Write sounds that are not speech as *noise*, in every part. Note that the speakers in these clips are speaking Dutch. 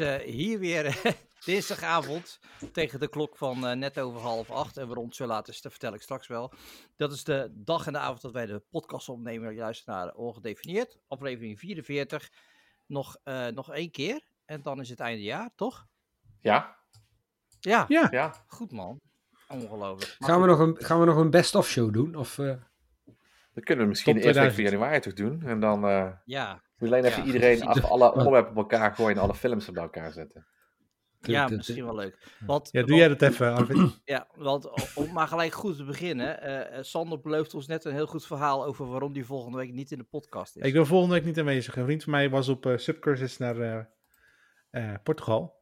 eh, hier weer *laughs* dinsdagavond tegen de klok van eh, net over half acht. En waarom het zo laat is, dat vertel ik straks wel. Dat is de dag en de avond dat wij de podcast opnemen. Juist naar Ongedefinieerd. Aflevering 44. Nog, eh, nog één keer. En dan is het einde jaar, toch? Ja, Ja, Ja, ja. goed man. Ongelooflijk. Maar gaan we, nog een, gaan we nog een best-of show doen? Of, eh, Dat kunnen we misschien van 2000. januari toch doen. En dan eh Ja, moet alleen even *laughs* Ja. iedereen even alle onderwerpen op elkaar gooien en alle films op elkaar zetten. ja, misschien wel leuk. Want, ja, doe jij dat even, Arvid? *clears throat* Ja, want om maar gelijk goed te beginnen. eh, eh, Sander belooft ons net een heel goed verhaal over waarom die volgende week niet in de podcast is. Ik ben volgende week niet aanwezig. Een vriend van mij was op eh, subcursus naar eh, eh, Portugal.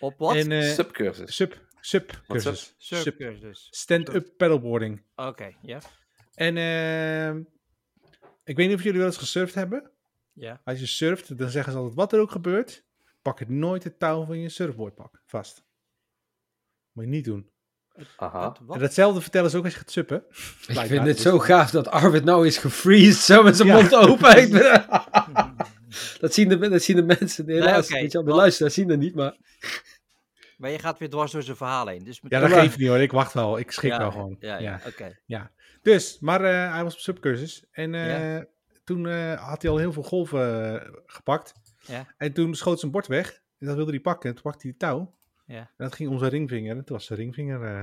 Op wat? En, Subcursus. sub, subcursus. sub? Sub, Surfcursus. Stand-up paddleboarding. Oké, ja. En eh, ik weet niet of jullie wel eens gesurfd hebben. Ja. Als je surft, dan zeggen ze altijd wat er ook gebeurt. Pak het nooit het touw van je surfboard pak, vast. Moet je niet doen. Aha. En datzelfde vertellen ze ook als je gaat suppen. Ik *laughs* vind het dus- zo gaaf dat Arvid nou is gefreezed, zo met zijn Ja. mond open. *laughs* Dat, zien de, dat zien de mensen, helaas. je wel, de luisteraars zien dat niet, maar... Maar je gaat weer dwars door zijn verhaal heen. Dus Ja, dat geeft niet hoor. Ik wacht wel. Ik schik Ja, wel gewoon. Ja, ja, oké. Dus, maar eh, hij was op subcursus. En eh, Ja. toen eh, had hij al heel veel golven gepakt. Ja. En toen schoot zijn bord weg. En dat wilde hij pakken. En toen pakte hij het touw. Ja. En dat ging om zijn ringvinger. En toen was zijn ringvinger... eh,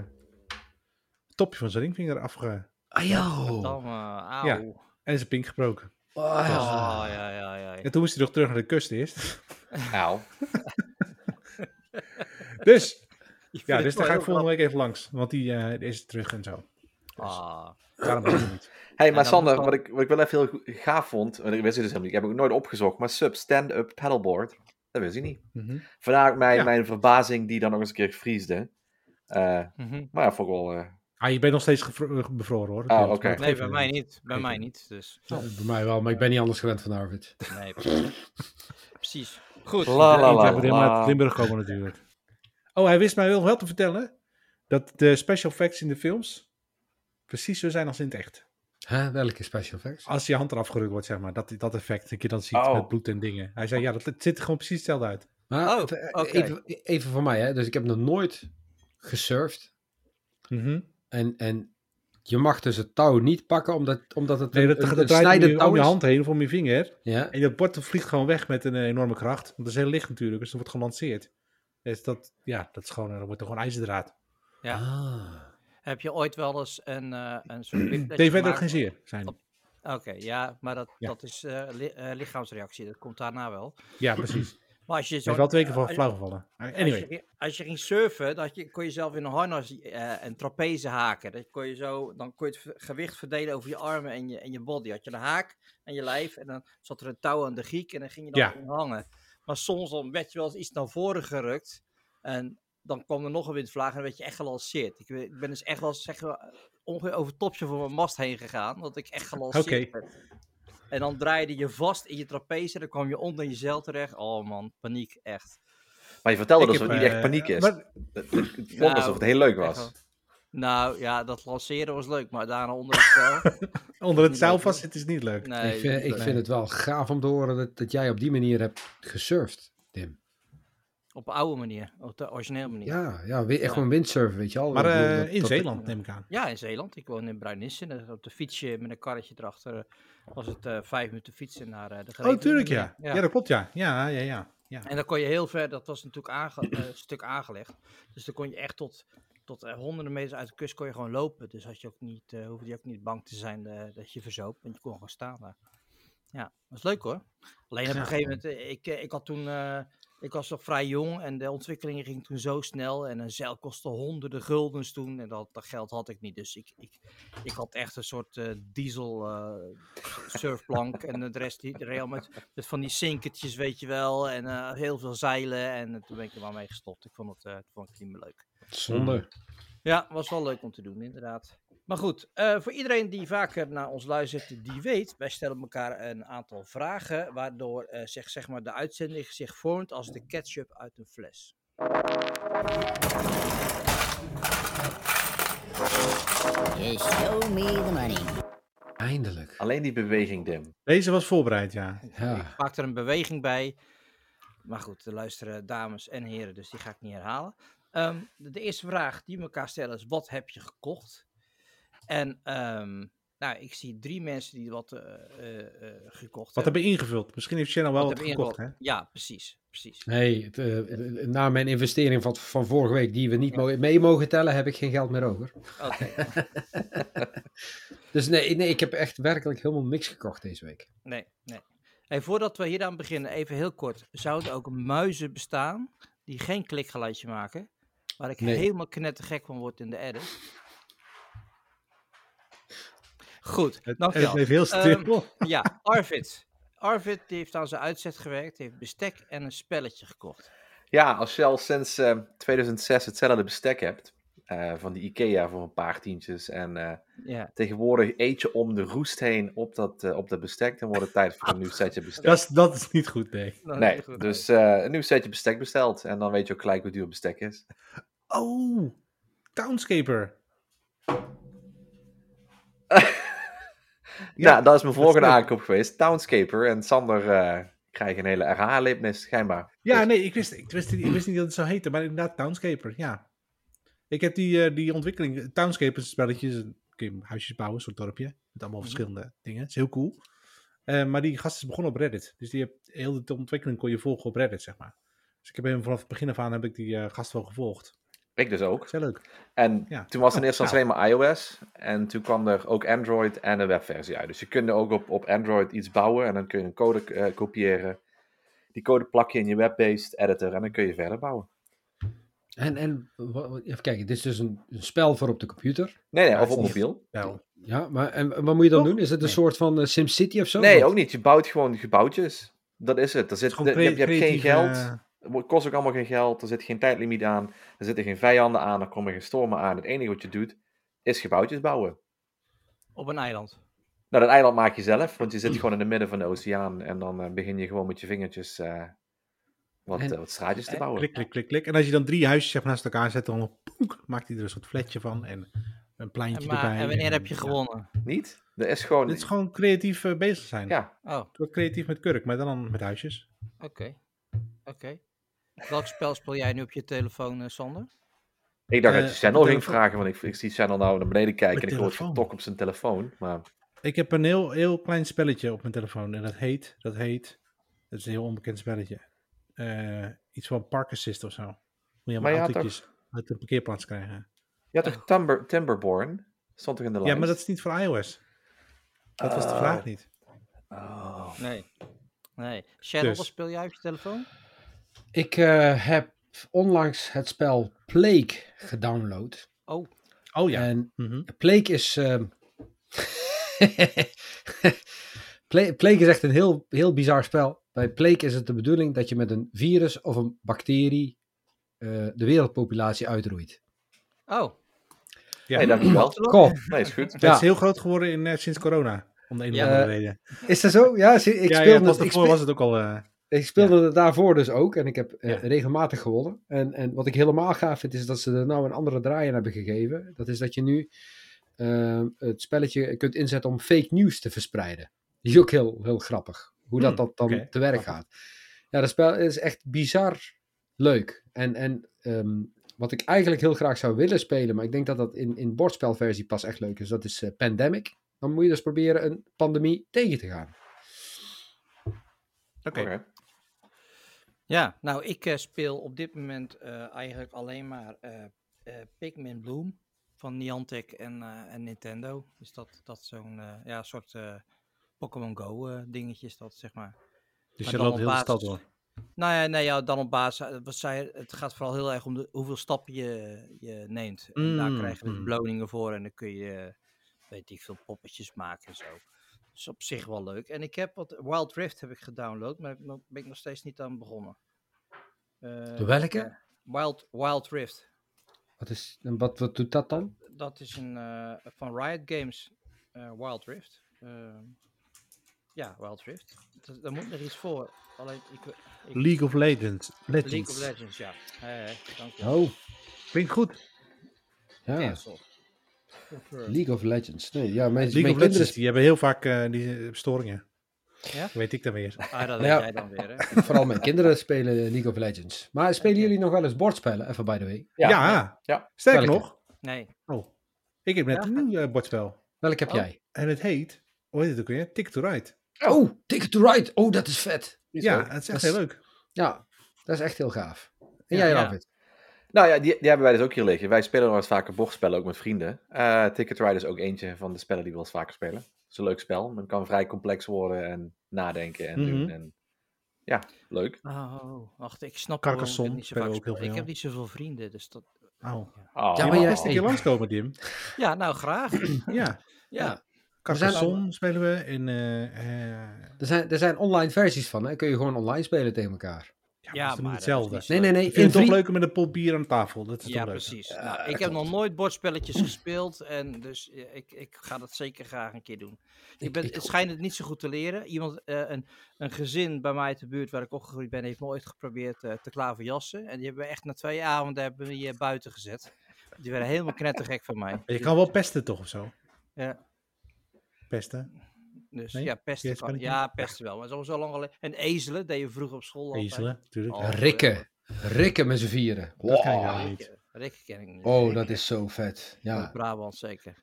het topje van zijn ringvinger afge... Ah. Ja. En zijn pink gebroken. Ah, Oh, ja, ja, ja. En toen moest hij nog terug naar de kust eerst. *laughs* Auw. *laughs* Dus, ja, dus daar ga ik volgende week even langs. Want die eh, is terug en zo. Ah. Daarom ben ik niet. *clears throat* hey, En maar Sander, wat ik, wat ik wel even heel gaaf vond, want ik wist het dus helemaal niet, ik heb het ook nooit opgezocht, maar sub stand-up paddleboard, dat wist ik niet. Mhm. Vandaar mijn, Ja. mijn verbazing die dan nog eens een keer vriesde. Eh, Mhm. maar ja, vond ik wel... eh, Ah, je bent nog steeds gevro- bevroren hoor. Oh, oké. geeft Nee, bij mij niet. Bij mij niet. Dus, bij mij wel, maar ik ben niet anders gewend van Arvid. nee, precies. *laughs* precies. Goed. La, la, la, uit Limburg komen natuurlijk. Oh, hij wist mij wel, wel te vertellen dat de special effects in de films precies zo zijn als in het echt. Hè, welke special effects? Als je hand eraf gerukt wordt, zeg maar, dat, dat effect dat je dan ziet Oh. met bloed en dingen. Hij zei, ja, dat het ziet er gewoon precies hetzelfde uit. Maar, Oh, even, oké. even, even voor mij, hè. Dus ik heb nog nooit gesurfd. Mhm. En, en je mag dus het touw niet pakken, omdat, omdat het Nee, een, dat, een, dat een draait om snijdend je, touw om je hand heen of om je vinger. Ja. En dat bord vliegt gewoon weg met een eh, enorme kracht. Want dat is heel licht natuurlijk, dus dat wordt gelanceerd. Dus dat, ja, dat is gewoon, dat wordt er gewoon ijzerdraad. Ja. Ah. Heb je ooit wel eens een, eh een soort *clears throat* ook gemaakt? geen zeer, zijn. Oké, ja, maar dat, Ja. dat is eh, li- eh, lichaamsreactie. Dat komt daarna wel. Ja, precies. *clears throat* Maar als je zo... wel twee keer van flauw gevallen. Als Anyway. je, als je ging surfen, had je, kon je zelf in een harnas een trapeze haken. Dat kon je zo, dan kon je het gewicht verdelen over je armen en je, en je body. Had je een haak aan je lijf en dan zat er een touw aan de giek en dan ging je dan Ja. hangen. Maar soms dan werd je wel eens iets naar voren gerukt en dan kwam er nog een windvlaag en dan werd je echt gelanceerd. Ik, ben dus echt wel eens, zeg maar, ongeveer over het topje van mijn mast heen gegaan, dat ik echt gelanceerd Oké. werd. En dan draaide je vast in je trapeze, dan kwam je onder je zeil terecht. Oh man, paniek, echt. maar je vertelde Ik dus dat het niet echt eh, paniek is. maar- Het, het, het klonk alsof het heel leuk was. wel. Nou ja, dat lanceren was leuk, maar daarna onder het spel. *laughs* Onder het zeil vast zitten is niet leuk. Nee, ik vind, ik nee. vind het wel gaaf om te horen dat, dat jij op die manier hebt gesurfd, Tim. Op oude manier, op de originele manier. Ja, ja echt Ja. gewoon windsurfen, weet je al. Maar bedoel, eh, dat- in dat- Zeeland neem ik aan. Ja, in Zeeland. Ik woon in Bruinissen. en Op de fietsje met een karretje erachter eh, was het eh, vijf minuten fietsen naar eh, de Oh, Greven. tuurlijk ja. ja. ja. dat klopt ja. Ja, ja, ja. ja. En dan kon je heel ver, dat was natuurlijk aange, eh, een stuk aangelegd. Dus dan kon je echt tot, tot eh, honderden meters uit de kust kon je gewoon lopen. Dus had je ook niet, eh, hoefde je ook niet bang te zijn eh, dat je verzoop. Want je kon gewoon staan daar. Ja, dat was leuk hoor. Alleen op een gegeven moment, eh, ik, eh, ik had toen, eh, ik was nog vrij jong en de ontwikkelingen gingen toen zo snel. En een zeil kostte honderden guldens toen en dat, dat geld had ik niet. Dus ik, ik, ik had echt een soort eh, diesel eh, surfplank en de rest die real met, met van die sinkertjes, weet je wel. En eh, heel veel zeilen en toen ben ik er maar mee gestopt. Ik vond het, vond ik het niet meer leuk. Zonde. Ja, was wel leuk om te doen, inderdaad. Maar goed, eh, voor iedereen die vaker naar ons luistert, die weet, wij stellen elkaar een aantal vragen, waardoor eh, zeg, zeg maar de uitzending zich vormt als de ketchup uit een fles. Just show me the money. Eindelijk. Alleen die beweging, Dim. Deze was voorbereid, ja. Ja. Ik maak er een beweging bij. maar goed, er luisteren dames en heren, dus die ga ik niet herhalen. Ehm, de, de eerste vraag die we elkaar stellen is: wat heb je gekocht? En ehm, nou, ik zie drie mensen die wat eh, eh, eh, gekocht Wat hebben ingevuld? Misschien heeft Shannon wel Wat gekocht, hè? Ja, precies. precies. Nee, het, na mijn investering van, van vorige week, die we niet mogen, mee mogen tellen, heb ik geen geld meer over. Oké, *laughs* Dus nee, nee, ik heb echt werkelijk helemaal niks gekocht deze week. nee, nee. Hey, voordat we hier aan beginnen, even heel kort. Zouden ook muizen bestaan die geen klikgeluidje maken? Waar ik Nee. helemaal knettergek van word in de edit. Goed, Het, het dankjewel. bleef heel Ehm, stil. Ja, Arvid. Arvid die heeft aan zijn uitzet gewerkt, heeft bestek en een spelletje gekocht. Ja, als je al sinds eh, 2006 hetzelfde bestek hebt, eh, van die Ikea voor een paar tientjes, en eh, Ja. tegenwoordig eet je om de roest heen op dat, eh, op dat bestek, dan wordt het tijd voor een *laughs* nieuw setje bestek. dat, is, dat is niet goed, nee. Nee, goed. dus eh, een nieuw setje bestek besteld, en dan weet je ook gelijk hoe duur bestek is. Oh, Townscaper. *laughs* Ja, dat is mijn volgende is aankoop geweest, Townscaper, en Sander eh krijgt een hele RH-lipnis, schijnbaar. Ja, Dus- nee, ik wist, ik, wist, ik wist niet dat het zo heette, maar inderdaad Townscaper, ja. Ik heb die, eh, die ontwikkeling, Townscaper is een spelletje, is een- kun je huisjes bouwen, soort dorpje, met allemaal Mhm. verschillende dingen. Het is heel cool. Eh, maar die gast is begonnen op Reddit, dus die heb, heel de ontwikkeling kon je volgen op Reddit, zeg maar. Dus ik heb hem vanaf het begin af aan heb ik die gast wel gevolgd. Ik dus ook. Heel leuk. En Ja. toen was het in Oh, eerste instantie alleen maar iOS. En toen kwam er ook Android en een webversie uit. Dus je kunt ook op, op Android iets bouwen en dan kun je een code eh, kopiëren. Die code plak je in je web-based editor en dan kun je verder bouwen. En, en even kijken, dit is dus een, een spel voor op de computer. Nee, nee, of op mobiel. Wel. Ja, maar en, wat moet je dan Toch? doen? Is het een Nee. soort van eh, SimCity of zo? Nee, Wat? ook niet. Je bouwt gewoon gebouwtjes. Dat is het. Er zit, Gewoon je, hebt, je hebt geen geld. Het kost ook allemaal geen geld. Er zit geen tijdlimiet aan. Er zitten geen vijanden aan. Er komen geen stormen aan. Het enige wat je doet, is gebouwtjes bouwen. Op een eiland. Nou, dat eiland maak je zelf, want je zit gewoon in het midden van de oceaan. En dan eh, begin je gewoon met je vingertjes eh, wat, En- eh, wat straatjes te en- bouwen. Klik, klik, klik, klik. En als je dan drie huisjes maar, naast elkaar zet, dan poek, maakt hij er een soort fletje van en een pleintje En, maar, erbij. en wanneer heb je ja. gewonnen? Niet? Dat is gewoon... Dit is gewoon creatief bezig zijn. Ja, Oh, Het wordt creatief met kurk, maar dan met huisjes. oké. Oké. Welk spel speel jij nu op je telefoon, eh, Sander? ik dacht Eh, dat je op Channel ging vragen, want ik, ik zie Channel nou naar beneden kijken en ik hoor telefoon. tok op zijn telefoon. Maar Ik heb een heel, heel klein spelletje op mijn telefoon en dat heet, dat heet, dat is een heel onbekend spelletje. Eh, iets van Park Assist of zo. Moet je Maar je uit de parkeerplaats krijgen. je had toch Timber, Timberborn? Stond toch in de lijst? Ja, maar dat is niet voor iOS. Dat was de Oh. vraag niet. Oh. Nee. Nee. Shadow, Dus. wat speel jij op je telefoon? Ik eh, heb onlangs het spel Plague gedownload. Oh, Oh ja. En Mhm. Plague is... ehm, *laughs* Pla- Plague is echt een heel, heel bizar spel. Bij Plague is het de bedoeling dat je met een virus of een bacterie eh, de wereldpopulatie uitroeit. oh. Ja. Nee, dankjewel. *clears throat* Kom, Nee, is goed. Het ja. is heel groot geworden in, eh, sinds corona. Om de een of andere reden. is dat zo? Ja, ik ja, speelde, ja, het, ik daarvoor speel- was het ook al... ik speelde het daarvoor dus ook. En ik heb eh, Ja. regelmatig gewonnen. En, en wat ik helemaal gaaf vind, is dat ze er nou een andere draai in hebben gegeven. Dat is dat je nu eh, het spelletje kunt inzetten om fake news te verspreiden. Die is ook heel, heel grappig. Hoe dat, Hmm, dat dan oké. te werk gaat. Ja, dat spel is echt bizar leuk. En, en ehm, wat ik eigenlijk heel graag zou willen spelen, maar ik denk dat dat in, in bordspelversie pas echt leuk is, dat is eh, Pandemic. Dan moet je dus proberen een pandemie tegen te gaan. Oké. Oké. Ja, nou, ik eh, speel op dit moment eh, eigenlijk alleen maar eh Pikmin Bloom van Niantic en, en Nintendo. Dus dat, dat zo'n ja, soort Pokémon Go dingetje is dat, zeg maar. Dus Maar je loopt op heel de stad basis- door. Nou ja, nee, ja dan op basis, wat zei, het gaat vooral heel erg om de, hoeveel stappen je, je neemt. En daar Mm, krijg je mm. beloningen voor en dan kun je, weet ik veel, poppetjes maken en zo. Dus op zich wel leuk. En ik heb wat, Wild Rift heb ik gedownload, maar daar ben ik nog steeds niet aan begonnen. De welke? eh, Wild, Wild Rift. Wat, is, en wat, wat doet dat dan? Dat is een eh, van Riot Games, eh, Wild Rift. Ehm, ja, Wild Rift. Daar moet nog iets voor. Alleen, ik, ik, League of Legends. Legends. League of Legends, ja. Hey, hey, dank je. Oh, Klinkt goed. ja. Cancel. League of Legends. Nee, ja, mijn, League mijn of kinderen... Legends, die hebben heel vaak eh, die eh, storingen. Weet ik dan weer. Ah, dat weet ja. jij dan weer, hè? *laughs* Vooral mijn kinderen spelen League of Legends. Maar spelen jullie nog wel eens bordspellen? Even by the way. Ja, Ja. sterker Welke? nog. Nee. Oh, ik heb net Ja. een nieuw eh, bordspel. Welk heb Oh. jij? En het heet, hoe heet het ook weer? Ticket to Ride. Oh, Ticket to Ride. Oh, dat is vet. Ja, het is echt Dat is- heel leuk. Ja, dat is echt heel gaaf. En Ja, jij, ja. David? Nou ja, die, die hebben wij dus ook hier liggen. Wij spelen nog eens vaker bordspellen, ook met vrienden. Eh Ticket to Ride is ook eentje van de spellen die we wel eens vaker spelen. Het is een leuk spel. Het kan vrij complex worden en nadenken en Mhm. doen. En, ja, leuk. Oh, wacht, ik snap Carcassonne niet zo vaak ook heel speel. Ik veel. heb niet zoveel vrienden, dus dat... Oh. Oh, Ja, Ja, maar jij- best een keer langskomen, Dim. Ja, nou, graag. *clears throat* Ja, Ja. Carcassonne spelen we. En, eh, eh, Er zijn, er zijn online versies van, hè? Kun je gewoon online spelen tegen elkaar. Ja, Ja, maar is is hetzelfde. Nee, nee, nee. Ik vind het toch leuker met een pot bier aan tafel. Dat is Ja, toch precies. Nou, ik heb nog nooit bordspelletjes gespeeld en dus ik, ik ga dat zeker graag een keer doen. Ik ben, ik- het schijnt het niet zo goed te leren. Iemand, eh, een, een gezin bij mij uit de buurt waar ik opgegroeid ben, heeft me ooit geprobeerd eh, te klaverjassen. En die hebben we echt na twee avonden hebben we die, eh, buiten gezet. Die werden helemaal knettergek van mij. Je kan wel pesten toch of zo? Ja. Pesten. Dus Nee? ja, pesten je kan. Ja, pesten wel. Maar het is al zo lang geleden. En ezelen, deden we vroeger op school. Ezelen, natuurlijk. Oh. Rikken. Rikken met z'n vieren. Dat kan je niet. Rick, Rick ken ik niet. Oh, dat is zo vet. Ja, Brabant zeker.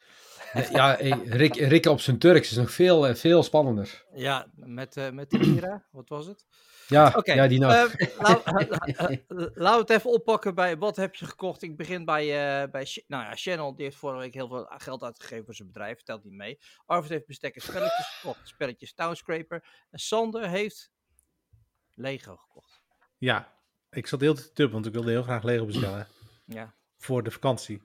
ja, hey, Rick, Rikken op zijn Turks is nog veel, eh, veel spannender. Ja, met, eh met de Mira, wat was het? Ja, Oké, ja die eh, laten we het even oppakken bij wat heb je gekocht. Ik begin bij, eh bij nou ja, Channel, die heeft vorige week heel veel geld uitgegeven voor zijn bedrijf, telt niet mee. Arvid heeft bestekken spelletjes *laughs* gekocht, spelletjes Townscraper. En Sander heeft Lego gekocht. Ja, ik zat heel te tub, want ik wilde heel graag Lego bestellen. *clears throat* Ja, voor de vakantie.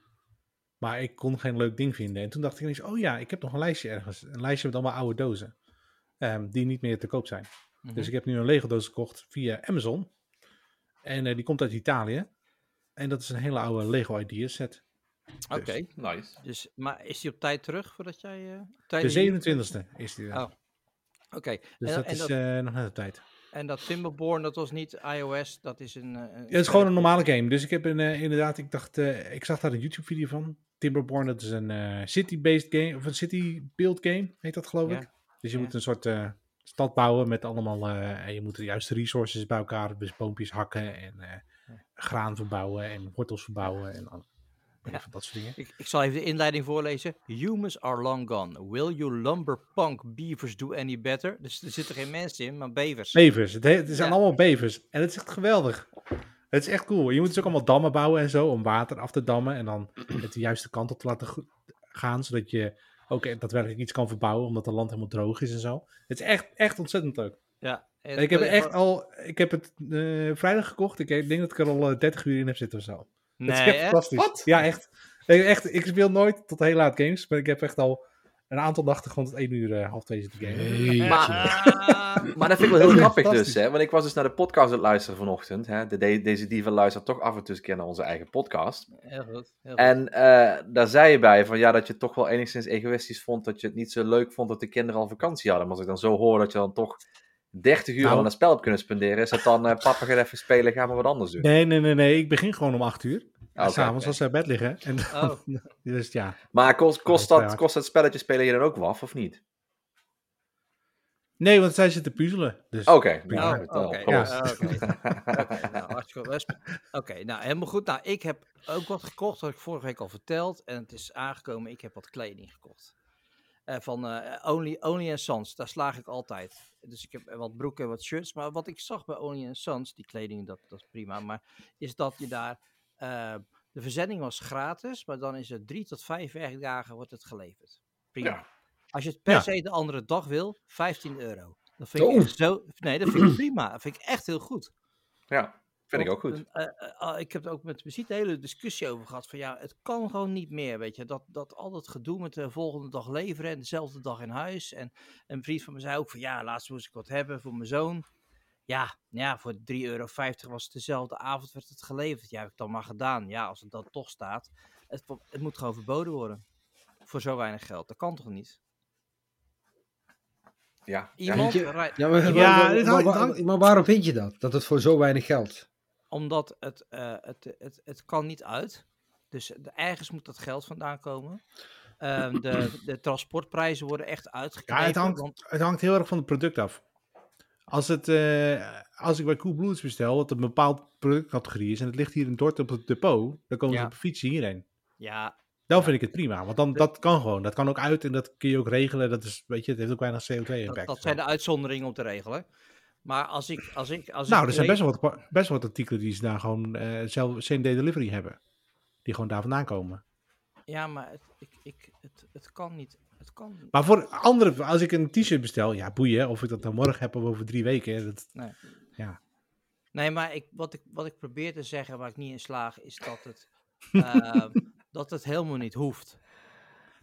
Maar ik kon geen leuk ding vinden. En toen dacht ik ineens, oh ja, ik heb nog een lijstje ergens. Een lijstje met allemaal oude dozen. ehm, die niet meer te koop zijn. Mhm. Dus ik heb nu een Lego doos gekocht via Amazon. En eh, die komt uit Italië. En dat is een hele oude Lego Ideas set. oké. nice. Dus, maar is die op tijd terug voordat jij... eh, De tijdens- 27e is die. er. Oh, Oké, dus en, dat en is dat, eh, nog net op tijd. en dat Timberborn, dat was niet iOS, dat is een... eh, een Ja, het is gewoon een normale game. Dus ik heb een, inderdaad, ik dacht, eh, ik zag daar een YouTube video van. Timberborn, dat is een eh, city-based game, of een city-build game, heet dat geloof Ja. ik. Dus je Ja. moet een soort eh, stad bouwen met allemaal, eh, en je moet de juiste resources bij elkaar, dus boompjes hakken en eh, graan verbouwen en wortels verbouwen en Ja. van dat soort dingen. Ik, ik zal even de inleiding voorlezen. Humans are long gone. Will you lumberpunk beavers do any better? Dus er zitten geen mensen in, maar bevers. Bevers, het, he- het zijn Ja. allemaal bevers en het is echt geweldig. Het is echt cool. Je moet dus ook allemaal dammen bouwen en zo om water af te dammen en dan *clears throat* het de juiste kant op te laten gaan, zodat je ook daadwerkelijk iets kan verbouwen, omdat het land helemaal droog is en zo. Het is echt, echt ontzettend leuk. Ja. ik heb echt al, ik heb het eh, vrijdag gekocht. Ik, denk dat ik er al eh, 30 uur in heb zitten of zo. Nee, het is echt echt? fantastisch. Wat? Ja, echt. Ik, echt. ik speel nooit tot heel laat games, maar ik heb echt al een aantal nachten gewoon tot 1 uur, eh, half 2 zitten gamen. Ah, Maar dat vind ik wel heel grappig dus, hè? Want ik was dus naar de podcast aan het luisteren vanochtend. Hè? De, de- deze diva luistert toch af en toe eens een keer naar onze eigen podcast. heel goed. Heel goed. En eh, daar zei je bij van ja, dat je het toch wel enigszins egoïstisch vond. Dat je het niet zo leuk vond dat de kinderen al vakantie hadden. Maar als ik dan zo hoor dat je dan toch 30 uur Nou. aan een spel hebt kunnen spenderen. Is dat dan, eh, papa gaat even spelen, gaan we wat anders doen. Nee, nee, nee, nee. Ik begin gewoon om 8 uur. Ah, oké, S'avonds als ze uit bed liggen. En dan, Oh. *laughs* dus ja. Maar kost, kost, dat, kost dat spelletje spelen je dan ook WAF of niet? Nee, want zij zitten puzzelen. Dus Oké, *laughs* oké. nou, Oké, nou helemaal goed. Nou, ik heb ook wat gekocht, dat had ik vorige week al verteld. En het is aangekomen, ik heb wat kleding gekocht. Eh, van eh, Only, Only and Sons, daar slaag ik altijd. Dus ik heb wat broeken en wat shirts. Maar wat ik zag bij Only and Sons, die kleding, dat, dat is prima. Maar is dat je daar... eh, de verzending was gratis, maar dan is het drie tot vijf werkdagen wordt het geleverd. Prima. Ja. Als je het per Ja. se de andere dag wil, 15 euro. Dat vind ik Oh. zo... Nee, dat vind ik prima. Dat vind ik echt heel goed. Ja, vind ik ook goed. een, eh, eh, ah, ik heb er ook met Bezit een hele discussie over gehad. Van ja, het kan gewoon niet meer. Weet je, dat, dat al dat gedoe met de volgende dag leveren en dezelfde dag in huis. En een vriend van me zei ook van ja, laatst moest ik wat hebben voor mijn zoon. Ja, ja voor 3,50 euro was het dezelfde avond werd het geleverd. Ja, heb ik dan maar gedaan. Ja, als het dan toch staat. Het, het moet gewoon verboden worden. Voor zo weinig geld. Dat kan toch niet? Ja, ja. Iemand je- Ja, maar, Ja, maar- dit maar- hangt- maar- hangt- maar waarom vind je dat? Dat het voor zo weinig geld? Omdat het, eh, het, het, het kan niet uit. Dus ergens moet dat geld vandaan komen. Ehm, de, de transportprijzen worden echt uitgegeven. Ja, het hangt, want- het hangt heel erg van het product af. Als, het, eh, als ik bij Coolblue iets bestel, wat een bepaald productcategorie is, en het ligt hier in Dordt op het depot, dan komen ze op een fietsje hierheen. ja, Dan vind ik het prima, want dan, dat kan gewoon. Dat kan ook uit en dat kun je ook regelen. Dat is, weet je, het heeft ook weinig dat, CO2-impact. dat zijn de uitzonderingen om te regelen. Maar als ik... Als ik als Nou, ik er zijn best wel wat, best wel wat artikelen die ze daar gewoon eh zelf same-day delivery hebben. Die gewoon daar vandaan komen. Ja, maar het, ik, ik, het, het kan niet. Het kan niet. Maar voor andere, als ik een t-shirt bestel, ja, boeien. Of ik dat dan morgen heb of over drie weken. Dat, Nee, maar ik, wat, ik, wat ik probeer te zeggen, waar ik niet in slaag, is dat het, *laughs* ehm, dat het helemaal niet hoeft.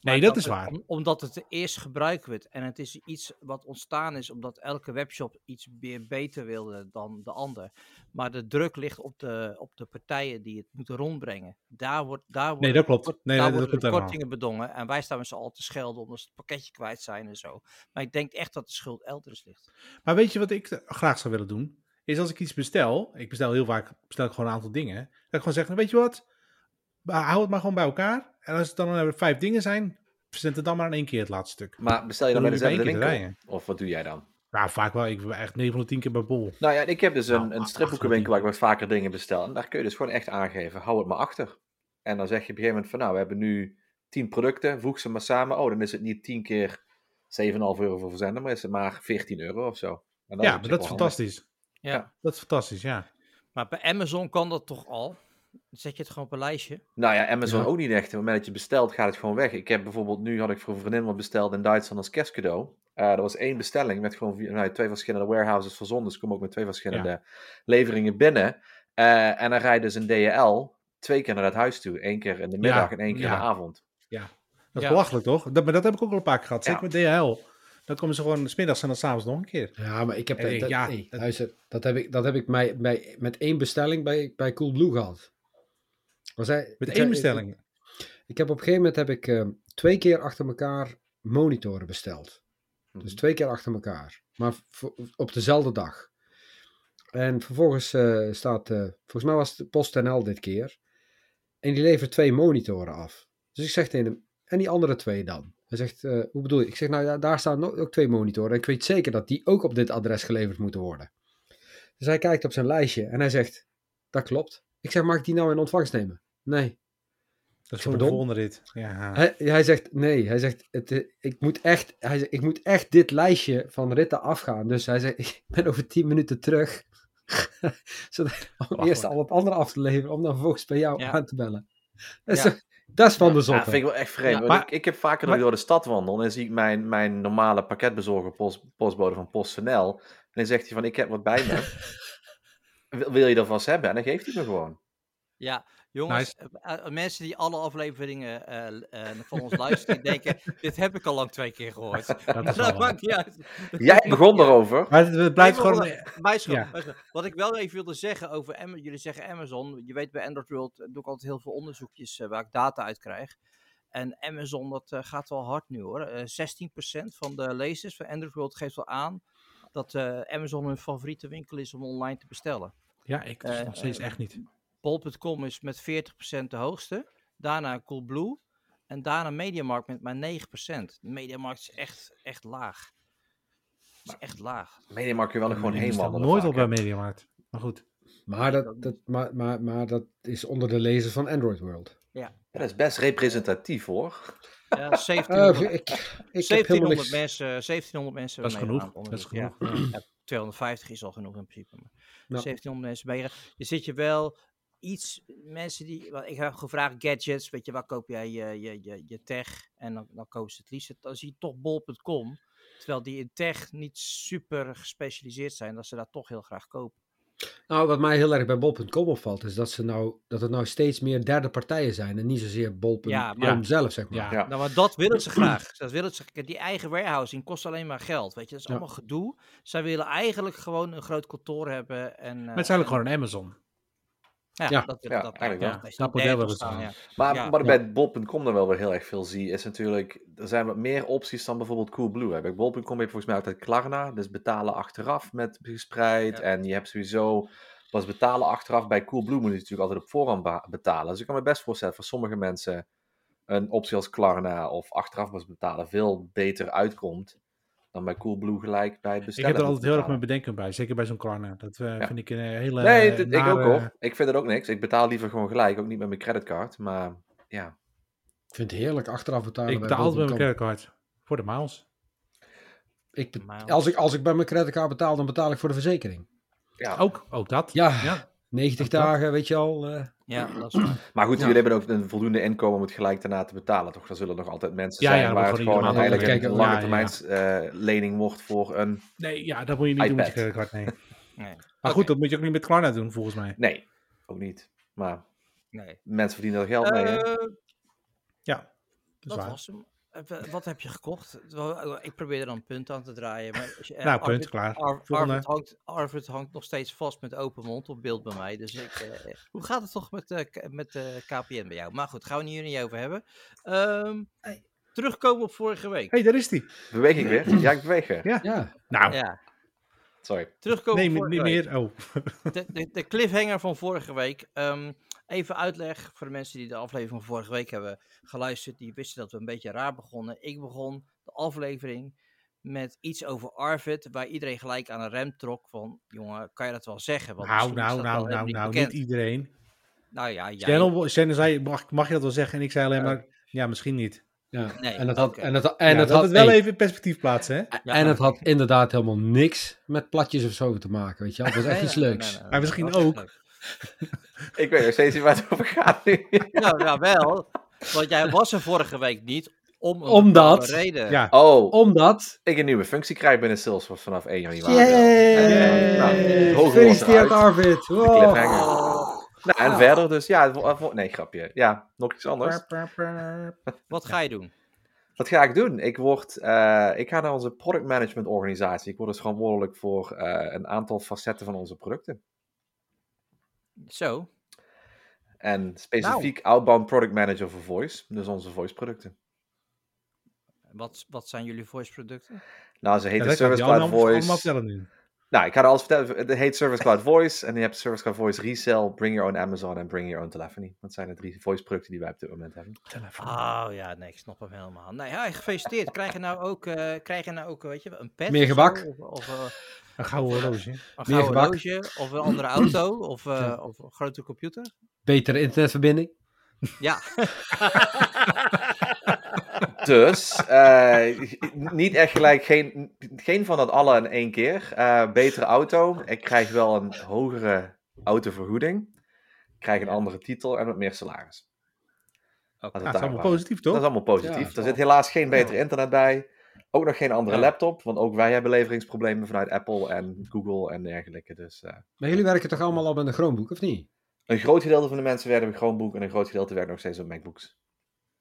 Nee, dat is het- waar. om- omdat het eerst gebruikt wordt. En het is iets wat ontstaan is omdat elke webshop iets meer beter wilde dan de ander. Maar de druk ligt op de, op de partijen die het moeten rondbrengen. Daar wordt, daar worden, dat klopt. Nee, daar dat- dat worden helemaal. kortingen bedongen. En wij staan met z'n allen te schelden omdat ze het pakketje kwijt zijn en zo. Maar ik denk echt dat de schuld elders ligt. Maar weet je wat ik eh, graag zou willen doen? Is als ik iets bestel, ik bestel heel vaak bestel ik gewoon een aantal dingen. Dat ik gewoon zeg, nou, weet je wat? Hou het maar gewoon bij elkaar. En als het dan vijf dingen zijn, verzend het dan maar in één keer het laatste stuk. Maar bestel je dan bij Dan dezelfde bij één keer winkel? Of wat doe jij dan? Nou, vaak wel. Ik ben echt 9 van de 10 keer bij Bol. Nou ja, ik heb dus een, Nou, een stripboekenwinkel waar ik wat vaker dingen bestel. En daar kun je dus gewoon echt aangeven, hou het maar achter. En dan zeg je op een gegeven moment van, nou, we hebben nu 10 producten, voeg ze maar samen. Oh, dan is het niet 10 keer 7,5 euro voor verzenden, maar is het maar 14 euro of zo. En dat Ja, maar dat is fantastisch. Ja. Ja. Dat is fantastisch, ja. Maar bij Amazon kan dat toch al? Zet je het gewoon op een lijstje. Nou ja, Amazon Ja. ook niet echt. Op het moment dat je bestelt, gaat het gewoon weg. Ik heb bijvoorbeeld, nu had ik voor een vriendin wat besteld in Duitsland als kerstcadeau. Eh er was één bestelling met gewoon nou, twee verschillende warehouses verzonden. Dus ik kom ook met twee verschillende leveringen binnen. Eh, en dan rijdt dus een DHL twee keer naar het huis toe. Eén keer in de middag Ja, en één keer ja. in de avond. Dat is Ja. belachelijk, toch? Dat, maar dat heb ik ook al een paar keer gehad. Zeker Ja. met DHL. Dan komen ze gewoon smiddags en dan s'avonds nog een keer. Ja, maar ik heb, En dat, ja, nee, dat- luister, dat heb ik, dat heb ik bij, bij, met één bestelling bij, bij Coolblue gehad. Was hij, Met ik één heb- bestelling. Ik, ik heb op een gegeven moment heb ik, eh, twee keer achter elkaar monitoren besteld. Dus Mhm. twee keer achter elkaar. Maar v- op dezelfde dag. En vervolgens eh, staat, eh, volgens mij was het PostNL dit keer. En die levert twee monitoren af. Dus ik zeg tegen hem, en die andere twee dan? Hij zegt, eh, hoe bedoel je? Ik zeg, nou ja, daar staan ook ook twee monitoren. En ik weet zeker dat die ook op dit adres geleverd moeten worden. Dus hij kijkt op zijn lijstje en hij zegt, dat klopt. Ik zeg, mag ik die nou in ontvangst nemen? Nee. Dat is voor de volgende rit. Ja. Hij, hij zegt nee. Hij zegt het, eh, ik, moet echt, hij zegt, ik moet echt dit lijstje van ritten afgaan. Dus hij zegt *laughs* ik ben over 10 minuten terug. *laughs* Zodat, om Wacht, eerst al het andere af te leveren. Om dan vervolgens bij jou Ja. aan te bellen. Dat is, Ja. dat is van de Ja, zotte. vind ik wel echt vreemd. Ja, maar- ik, ik heb vaker dat ik door de stad wandel. En dan zie ik mijn, mijn normale pakketbezorger, post, postbode van PostNL. En dan zegt hij van, ik heb wat bij me. *laughs* wil, wil je dat vast hebben? En dan geeft hij me gewoon. Ja, jongens, eh, eh, mensen die alle afleveringen eh, eh, van ons luisteren, die denken, *laughs* dit heb ik al lang twee keer gehoord. *laughs* Dat *laughs* maakt niet uit. Jij begon erover. Maar het, het blijft gewoon... Ja. Wat ik wel even wilde zeggen over Ama- jullie zeggen Amazon. Je weet bij Android World eh, doe ik altijd heel veel onderzoekjes eh, waar ik data uit krijg. En Amazon, dat eh, gaat wel hard nu hoor. Eh 16% van de lezers van Android World geeft wel aan dat eh, Amazon hun favoriete winkel is om online te bestellen. Ja, ik Eh, nog steeds eh, echt niet. Bol.com is met 40% de hoogste. Daarna Coolblue. En daarna Mediamarkt met maar 9%. Mediamarkt is echt, echt laag. is echt laag. Mediamarkt kun je wel gewoon heen wandelen. nooit vaak, op bij. Mediamarkt. Maar goed. Maar, dat, dat, maar, maar, maar dat is onder de lezers van Android World. Ja, dat is best representatief hoor. Ja, *laughs* Eh, 1700, ik, ik heb 1700 helemaal niks. mensen, 1700 mensen. Dat is genoeg. Dat is genoeg. Ja, ja, 250 is al genoeg in principe. Maar Ja. 1700 mensen meegedaan. Je zit je wel iets, mensen die, wat- ik heb gevraagd gadgets, weet je, waar koop jij je, je, je, je tech? En dan, dan kopen ze het liefst, dan zie je toch bol.com. Terwijl die in tech niet super gespecialiseerd zijn, dat ze daar toch heel graag kopen. Nou, wat mij heel erg bij bol.com opvalt, is dat, ze nou, dat het nou steeds meer derde partijen zijn. En niet zozeer bol.com Ja, maar- zelf, zeg maar. Ja. Ja. Nou, maar dat willen ze graag. Dat willen ze, die eigen warehousing kost alleen maar geld. Weet je, dat is Ja. allemaal gedoe. Zij willen eigenlijk gewoon een groot kantoor hebben. En, eh, Maar het is eigenlijk gewoon een Amazon. Ja, Ja. dat, Ja, dat, eigenlijk dat wel. Dat model staan, ja. Maar Ja. wat ik bij bol.com dan wel weer heel erg veel zie, is natuurlijk, er zijn wat meer opties dan bijvoorbeeld Coolblue. Hè. Bij bol.com heb je volgens mij altijd Klarna, dus betalen achteraf met gespreid. Ja. En je hebt sowieso pas betalen achteraf. Bij Coolblue moet je natuurlijk altijd op voorhand betalen. Dus ik kan me best voorstellen, voor sommige mensen een optie als Klarna of achteraf pas betalen veel beter uitkomt dan bij Coolblue gelijk bij het Ik bestellen. heb er altijd heel erg mijn bedenken bij, zeker bij zo'n Klarna. Dat eh, Ja. vind ik een eh, hele Nee, dit- ik ook hoor. Ik vind het ook niks. Ik betaal liever gewoon gelijk, ook niet met mijn creditcard. Maar ja, Ik vind het heerlijk achteraf betalen. Ik bij betaal altijd met mijn creditcard. Voor de miles. Ik als, ik, als ik bij mijn creditcard betaal, dan betaal ik voor de verzekering. ja. Ook, ook dat. Ja, Ja. 90 Ook dat. dagen, weet je al. eh, Ja, *clears throat* dat is waar. Maar goed, Ja. jullie hebben ook een voldoende inkomen om het gelijk daarna te betalen, toch? Er zullen nog altijd mensen Ja, zijn waar het gewoon altijd een kijken. lange Ja, termijns eh, lening wordt voor een... Nee, ja, dat moet je niet doen met je nee. *laughs* Nee. Maar goed, dat moet je ook niet met Klarna doen, volgens mij. Nee, ook niet. Maar Nee. mensen verdienen er geld mee, hè? Eh, Ja, dat is dat waar. was hem. Eh, wa- Wat heb je gekocht? Wel, Ik probeer er dan een punt aan te draaien. Maar als je, eh, Nou, punt, Arvid- klaar. Ar- Volgende. Arvid, hangt, Arvid hangt nog steeds vast met open mond op beeld bij mij. Dus ik, eh, hoe gaat het toch met, eh, met eh, KPN bij jou? Maar goed, gaan we het hier niet over hebben. Ehm, terugkomen op vorige week. Hé, hey, daar is die. Beweeg ik weer? Ja, ik beweeg weer. Ja. ja, Nou, Ja, Sorry. terugkomen nee, op niet vorige week. meer. Oh, De, de, de cliffhanger van vorige week. Ehm, even uitleg voor de mensen die de aflevering van vorige week hebben geluisterd. Die wisten dat we een beetje raar begonnen. Ik begon de aflevering met iets over Arvid. Waar iedereen gelijk aan een rem trok. Van, jongen, kan je dat wel zeggen? Want nou, nou, dat nou, nou, helemaal nou, niet niet iedereen. Nou ja, jij. Channel zei, mag, mag je dat wel zeggen? En ik zei alleen maar, ja, misschien niet. ja. Nee, en het had, en had- En ja, dat had het wel hey, even in perspectief plaatsen, hè? Ja, en het had inderdaad helemaal niks met platjes of zo te maken, weet je wel. Het was echt nee, iets leuks. nee, nee, Maar dat misschien ook. Ik weet nog steeds niet waar het over gaat nu. Nou, ja, wel. Want jij was er vorige week niet. Om een Omdat- reden. Ja. Oh, Omdat... ik een nieuwe functie krijg binnen Salesforce vanaf 1 januari. Yay! Nou, Gefeliciteerd. Arvid! Wow. Oh, Nou, en verder dus, ja, nee, grapje. Ja, nog iets anders. wat ga je doen? Wat ga ik doen? Ik, word, eh, ik ga naar onze product management organisatie. Ik word dus verantwoordelijk voor eh, een aantal facetten van onze producten. Zo. En specifiek outbound product manager voor voice, dus onze voice producten. Wat, wat zijn jullie voice producten? Nou, ze Ja, kan Service je Cloud Voice. Nou, ik ga er alles vertellen. Het heet Service Cloud Voice. En je hebt Service Cloud Voice Resell, Bring Your Own Amazon en Bring Your Own Telephony. Dat zijn de drie voice producten die wij op dit moment hebben. Oh ja, nee, ik snap hem helemaal. Nee, ja, gefeliciteerd. Krijg je nou ook, eh, krijg je nou ook weet je, een pet? Meer gebak? Of, of eh, Een gouden horloge. *laughs* een Meer gouden gebak? horloge? Of een andere auto? Of, eh, Ja. of een grote computer? Betere internetverbinding. Ja, *laughs* Dus, eh, niet echt gelijk, geen, geen van dat alle in één keer. Eh, betere auto. Ik krijg wel een hogere autovergoeding. Ik krijg een andere titel en wat meer salaris. Nou, het dat is allemaal positief, Dat toch? is allemaal positief. Ja, er zit helaas geen beter internet bij. Ook nog geen andere Ja. laptop, want ook wij hebben leveringsproblemen vanuit Apple en Google en dergelijke. Dus eh, Maar jullie werken toch allemaal al met een Chromebook, of niet? een groot gedeelte van de mensen werken met Chromebook en een groot gedeelte werkt nog steeds op MacBooks.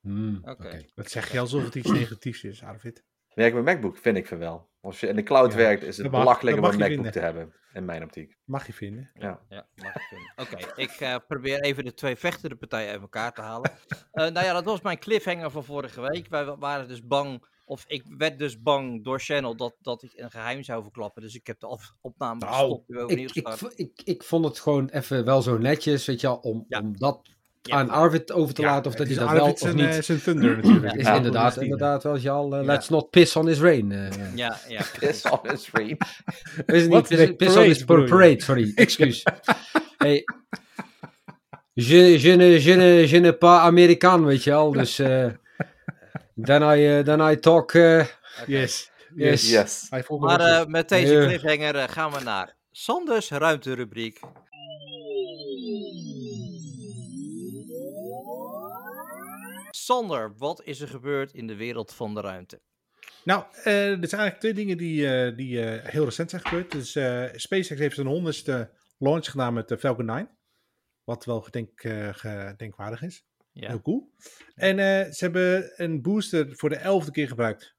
Hmm, Oké. Dat zeg je alsof het iets negatiefs is, Arvid. Werken met MacBook vind ik van wel. Als je in de cloud Ja, werkt, is het mag- belachelijk om een je MacBook te hebben, in mijn optiek. Mag je vinden. Ja. Ja, mag ik vinden. Oké, ik eh, probeer even de twee vechtende partijen uit elkaar te halen. Eh, nou ja, dat was mijn cliffhanger van vorige week. Wij wa- waren dus bang, of ik werd dus bang door Channel dat, dat ik een geheim zou verklappen. Dus ik heb de opname Nou, gestopt. Ik, ik, ik, ik vond het gewoon even wel zo netjes, weet je wel, om, Ja. om dat Ja. aan Arvid over te laten of dat hij is dat wel of zijn, niet. eh, zijn thunder natuurlijk. is Ja. inderdaad, inderdaad wel, Jal. eh, Ja. let's not piss on his rain. eh. Ja, ja. *laughs* Piss on his rain. *laughs* Is niet? Piss, on his parade, sorry. *laughs* Excuus. hey. Je, je, ne, je, ne, je ne pas Amerikaan, weet je wel. Dus eh then, I, eh, then I talk... eh. Yes. Yes. Yes. Maar eh, met deze cliffhanger eh, gaan we naar Sanders ruimterubriek. Sander, wat is er gebeurd in de wereld van de ruimte? Nou, eh, er zijn eigenlijk twee dingen die, eh, die eh, heel recent zijn gebeurd. Dus SpaceX heeft zijn honderdste launch gedaan met de Falcon 9. Wat wel gedenk, gedenkwaardig is. Ja. Heel cool. En ze hebben een booster voor de elfde keer gebruikt.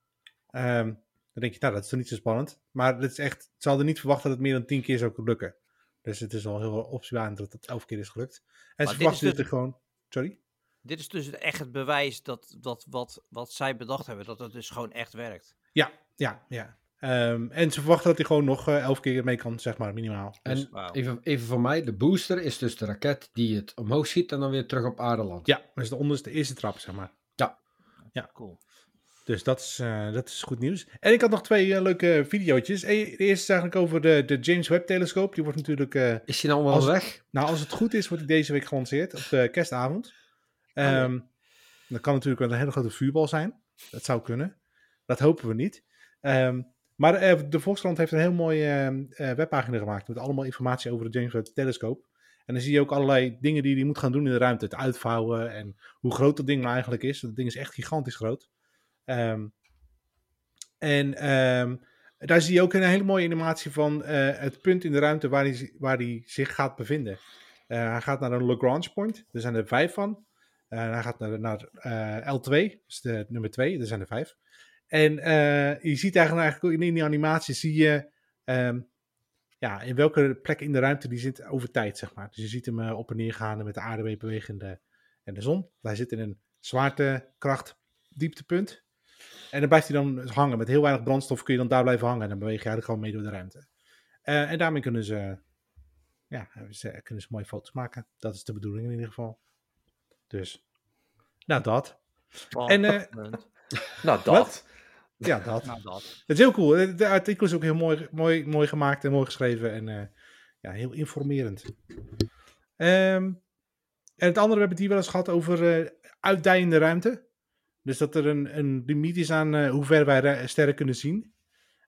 Ehm, dan denk je, nou, dat is toch niet zo spannend. Maar dat is echt, ze hadden niet verwacht dat het meer dan tien keer zou lukken. Dus het is al heel opzienbaar dat het elf keer is gelukt. En ze verwachten dus dit er gewoon... Sorry? Dit is dus echt het bewijs dat, dat wat, wat zij bedacht hebben, dat het dus gewoon echt werkt. Ja, ja, ja. Ehm, en ze verwachten dat hij gewoon nog eh, elf keer mee kan, zeg maar, minimaal. Dus, En Wauw. even, even voor mij, de booster is dus de raket die het omhoog schiet en dan weer terug op aarde landt. ja, dat is de onderste eerste trap, zeg maar. Ja. Cool. Dus dat is, eh, dat is goed nieuws. En ik had nog twee eh, leuke video's. De eerste is eigenlijk over de, de James Webb telescoop. Die wordt natuurlijk, eh, Is die nou allemaal Als- weg? nou als het goed is, wordt die deze week gelanceerd op de kerstavond. Ja. Ehm, dat kan natuurlijk een hele grote vuurbal zijn. Dat zou kunnen. Dat hopen we niet. Ehm, maar eh, de Volkskrant heeft een heel mooie eh, eh, webpagina gemaakt met allemaal informatie over de James Webb telescoop. En dan zie je ook allerlei dingen die hij moet gaan doen in de ruimte. Het uitvouwen en hoe groot dat ding nou eigenlijk is. Dat ding is echt gigantisch groot. Ehm, en ehm, daar zie je ook een hele mooie animatie van eh, het punt in de ruimte waar hij, waar hij zich gaat bevinden. Hij gaat naar een Lagrange point. Er zijn er vijf van. Eh, hij gaat naar, naar eh, L2, dus de nummer 2. Er zijn er vijf. En eh, je ziet eigenlijk, eigenlijk in die animatie zie je ehm, ja, in welke plek in de ruimte die zit over tijd, zeg maar. Dus je ziet hem op en neer gaan met de aarde bewegen en de, en de zon. Hij zit in een zwaartekracht dieptepunt. En dan blijft hij dan hangen. Met heel weinig brandstof kun je dan daar blijven hangen. En dan beweeg je eigenlijk gewoon mee door de ruimte. En daarmee kunnen ze, ja, kunnen ze mooie foto's maken. Dat is de bedoeling in ieder geval. Dus, nou dat. En, eh, Punt. *laughs* Nou, dat. Ja, dat. Nou, dat. Het is heel cool. De- artikel is ook heel mooi, mooi, mooi gemaakt en mooi geschreven. En eh, ja, heel informerend. Ehm, en het andere, we hebben het hier wel eens gehad over eh, uitdijende ruimte. Dus dat er een, een limiet is aan hoe ver wij sterren kunnen zien.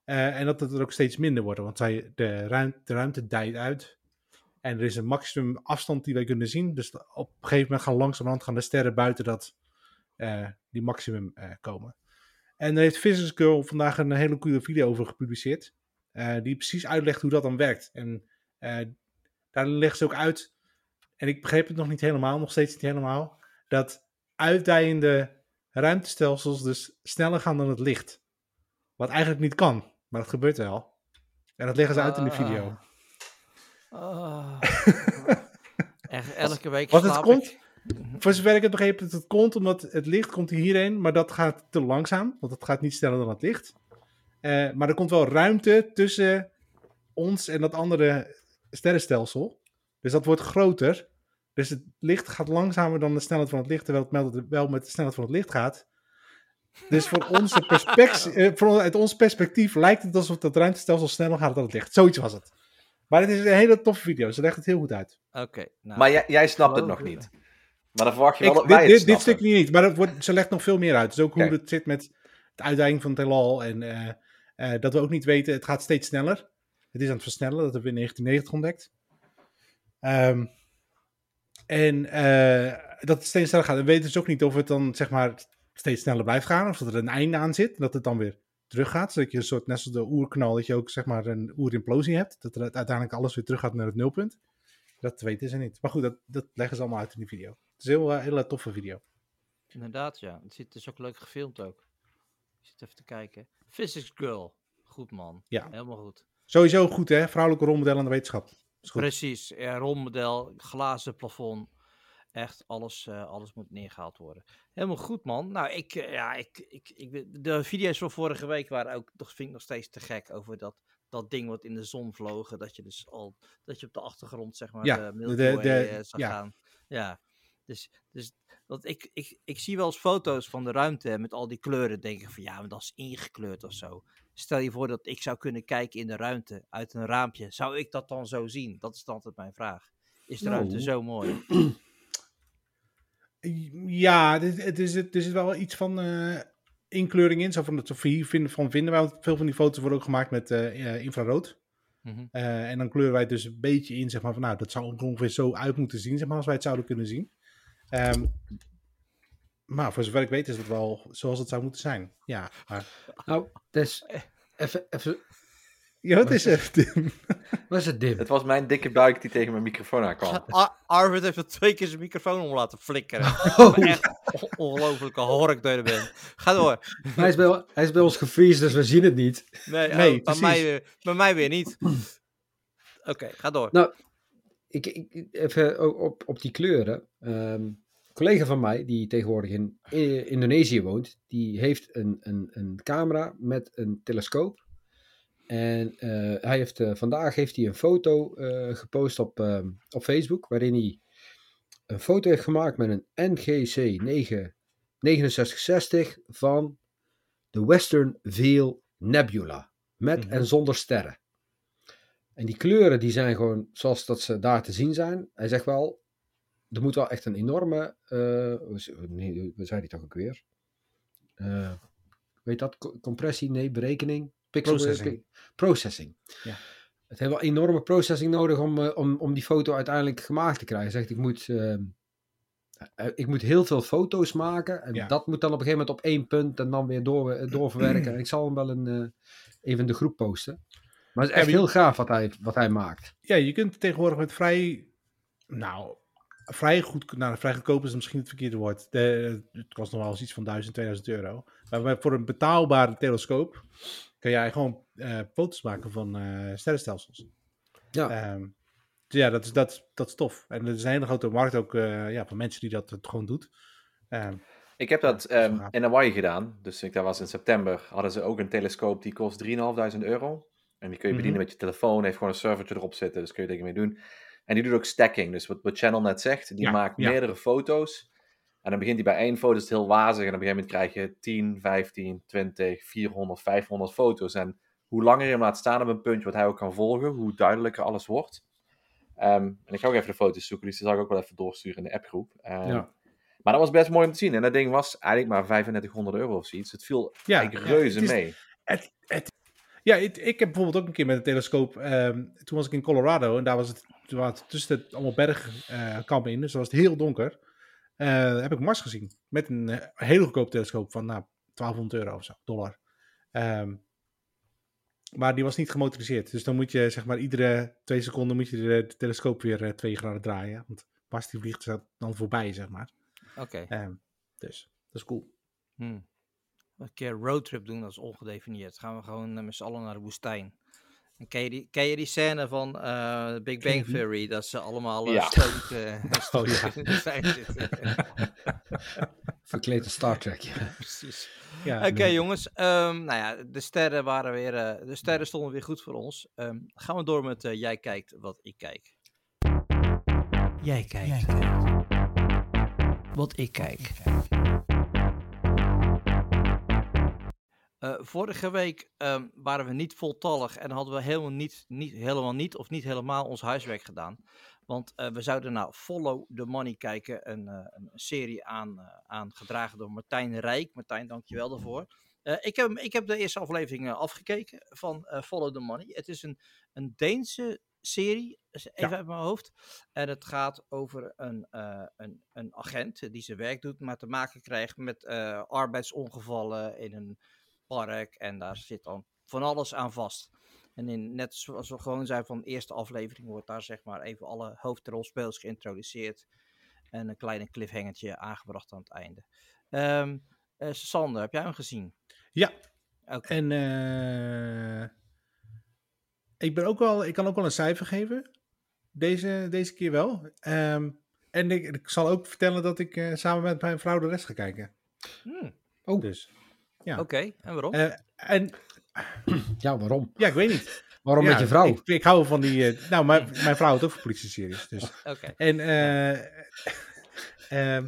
En dat het er ook steeds minder worden. Want zij, de, ruimte, de ruimte dijt uit. En er is een maximum afstand die wij kunnen zien. Dus op een gegeven moment gaan langzamerhand gaan de sterren buiten dat, eh, die maximum eh, komen. En daar heeft Physics Girl vandaag een hele coole video over gepubliceerd. eh, die precies uitlegt hoe dat dan werkt. En daar legt ze ook uit, en ik begreep het nog niet helemaal, nog steeds niet helemaal, dat uitdijende ruimtestelsels dus sneller gaan dan het licht. Wat eigenlijk niet kan, maar dat gebeurt wel. En dat leggen ze uit in de video. Ah. Echt, elke week Wat het komt, ik- voor zover ik het begreep, dat het komt omdat het licht komt hierheen, maar dat gaat te langzaam, want het gaat niet sneller dan het licht. Eh, maar er komt wel ruimte tussen ons en dat andere sterrenstelsel. Dus dat wordt groter. Dus het licht gaat langzamer dan de snelheid van het licht, terwijl het wel met de snelheid van het licht gaat. Dus voor onze *laughs* perspectie, eh, voor, uit ons perspectief lijkt het alsof dat ruimtestelsel sneller gaat dan het licht. Zoiets was het. Maar het is een hele toffe video. Ze legt het heel goed uit. Oké, nou, Maar jij, jij snapt het nog niet. Maar dan verwacht je wel Ik, dat wij dit, het dit, dit stukje niet, maar dat wordt, ze legt nog veel meer uit. Dus ook hoe het zit met het uitdijing van het heelal. En eh, eh, dat we ook niet weten, het gaat steeds sneller. Het is aan het versnellen, dat hebben we in 1990 ontdekt. Ehm, en eh, dat het steeds sneller gaat. We weten dus ook niet of het dan zeg maar steeds sneller blijft gaan. Of dat er een einde aan zit. Dat het dan weer teruggaat. Zodat je een soort, net zoals de oerknal, dat je ook zeg maar een oerimplosie hebt. Dat er uiteindelijk alles weer teruggaat naar het nulpunt. Dat weten ze niet. Maar goed, dat, dat leggen ze allemaal uit in die video. Het is een heel, eh, hele toffe video. inderdaad, ja. Het zit dus ook leuk gefilmd ook. Ik zit even te kijken. Physics Girl. Goed man. Ja. Helemaal goed. Sowieso goed, hè? Vrouwelijke rolmodel aan de wetenschap. Is. Precies. Ja, rolmodel, glazen plafond. Echt, alles, eh, alles moet neergehaald worden. Helemaal goed, man. Nou, ik, eh, ja, ik, ik, ik, de video's van vorige week waren ook, dat vind ik nog steeds te gek, over dat, dat ding wat in de zon vlogen. Dat je dus al, dat je op de achtergrond, zeg maar, Ja, de Milky Way eh, zag ja. gaan. Ja, dus, dus dat ik, ik, ik zie wel eens foto's van de ruimte met al die kleuren. Denk ik van, ja, maar dat is ingekleurd of zo. Stel je voor dat ik zou kunnen kijken in de ruimte uit een raampje. Zou ik dat dan zo zien? Dat is dan altijd mijn vraag. Is de Nou. ruimte zo mooi? Ja, het is, het is wel iets van eh, inkleuring in. Zo van, hier vinden, van vinden wij. want Veel van die foto's worden ook gemaakt met eh, infrarood. Mhm. Eh, en dan kleuren wij het dus een beetje in, zeg maar, van nou, dat zou er ongeveer zo uit moeten zien, zeg maar, als wij het zouden kunnen zien. Ehm, maar voor zover ik weet is het wel zoals het zou moeten zijn. Ja, maar... Nou, dus even, even, Ja, *laughs* wat is het? wat is het dim? Het was mijn dikke buik die tegen mijn microfoon aankwam. Ar- Arvid heeft er twee keer zijn microfoon om laten flikkeren. Oh, Echt on- ongelofelijke hork dat je bent. Ga door. hij, is bij, hij is bij ons gefreezed, dus we zien het niet. Nee, oh, bij, mij weer, bij mij weer niet. Oké, ga door. Nou, Ik, ik, even op, op die kleuren. Ehm, een collega van mij, die tegenwoordig in Indonesië woont, die heeft een, een, een camera met een telescoop. En eh, hij heeft, eh, vandaag heeft hij een foto eh, gepost op, ehm, op Facebook, waarin hij een foto heeft gemaakt met een NGC 6960 van de Western Veil Nebula. Met Mhm. en zonder sterren. En die kleuren die zijn gewoon zoals dat ze daar te zien zijn. Hij zegt wel, er moet wel echt een enorme, nee, hoe zei hij toch ook weer? Eh, weet dat, Co- compressie? Nee, berekening? Pixel Processing. Processing. Ja. Het heeft wel enorme processing nodig om, eh, om, om die foto uiteindelijk gemaakt te krijgen. Zegt, ik moet, eh, eh, ik moet heel veel foto's maken. En Ja. dat moet dan op een gegeven moment op één punt en dan weer door, doorverwerken. En *clears throat* ik zal hem wel een, even in de groep posten. Maar het is echt Ja, heel gaaf wat hij, wat hij maakt. Ja, je kunt tegenwoordig met vrij, nou, vrij goed, nou, vrij goedkoop is misschien het verkeerde woord. De, het kost nog wel eens iets van 1000, 2000 euro. Maar voor een betaalbare telescoop kan jij gewoon eh, foto's maken van eh, sterrenstelsels. Ja. Ehm, dus ja, dat is, dat, dat is tof. En er is een hele grote markt ook eh, ja, van mensen die dat het gewoon doet. Ehm, Ik heb dat ehm, in Hawaii gedaan. Dus ik, dat was in september. Hadden ze ook een telescoop die kost 3.500 euro. En die kun je bedienen Mhm. met je telefoon. Heeft gewoon een servertje erop zitten. Dus kun je dingen mee doen. En die doet ook stacking. Dus wat, wat Channel net zegt. Die Ja, maakt ja. meerdere foto's. En dan begint hij bij één foto. is het heel wazig. En op een gegeven moment krijg je 10, 15, 20, 400, 500 foto's. En hoe langer je hem laat staan op een puntje wat hij ook kan volgen. Hoe duidelijker alles wordt. Ehm, en ik ga ook even de foto's zoeken. Dus die zal ik ook wel even doorsturen in de appgroep. Ehm, Ja. maar dat was best mooi om te zien. En dat ding was eigenlijk maar 3500 euro of zoiets. Het viel Ja, eigenlijk reuze het is- mee. Het, het, ja, ik, ik heb bijvoorbeeld ook een keer met een telescoop. ehm, toen was ik in Colorado en daar was het, waren het tussen het allemaal bergkampen in, dus was het heel donker. Eh, heb ik Mars gezien met een eh, hele goedkoop telescoop van nou, 1200 euro of zo, dollar. Ehm, maar die was niet gemotoriseerd. Dus dan moet je zeg maar iedere twee seconden moet je de, de telescoop weer eh, twee graden draaien. Want Mars die vliegt dan voorbij, zeg maar. Oké. Ehm, dus dat is cool. Hmm. Een keer een roadtrip doen, dat is ongedefinieerd. Gaan we gewoon eh, met z'n allen naar de woestijn. En ken, je die, ken je die scène van eh, Big Bang? Theory? Dat ze allemaal uh, Ja. stoned, eh, *laughs* Oh, *laughs* ja. in de woestijn zitten. *laughs* Verkleed als Star Trek. ja. Precies. Ja, Oké jongens, Ehm, nou ja, de sterren waren weer, eh, de sterren stonden weer goed voor ons. Ehm, gaan we door met eh, jij kijkt wat ik kijk. Jij kijkt. Wat ik kijk. Eh, vorige week ehm, waren we niet voltallig en hadden we helemaal niet, niet, helemaal niet of niet helemaal ons huiswerk gedaan. Want eh, we zouden naar Follow the Money kijken, een, eh, een serie aan, aangedragen door Martijn Rijk. Martijn, dankjewel daarvoor. Ik, heb, ik heb de eerste aflevering afgekeken van Follow the Money. Het is een, een Deense serie, even Ja. uit mijn hoofd. En het gaat over een, een, een agent die zijn werk doet, maar te maken krijgt met arbeidsongevallen in een park. En daar zit dan van alles aan vast. En in, net zoals we gewoon zijn van de eerste aflevering, wordt daar zeg maar even alle hoofdrolspelers geïntroduceerd. En een kleine cliffhangertje aangebracht aan het einde. Ehm eh, Sander, heb jij hem gezien? Ja. En eh, ik, ben ook wel, ik kan ook wel een cijfer geven. Deze, deze keer wel. Ehm, en ik, ik zal ook vertellen dat ik eh, samen met mijn vrouw de rest ga kijken. Hmm, Oh. Dus, ja. Oké, en waarom? Eh, en *clears throat* Ja, waarom? ja, ik weet niet. Waarom Ja, met je vrouw? Ik, ik hou van die. eh, nou, mijn, mijn vrouw houdt ook van politie-series. Dus. *laughs* Oké. En eh, *laughs* ehm,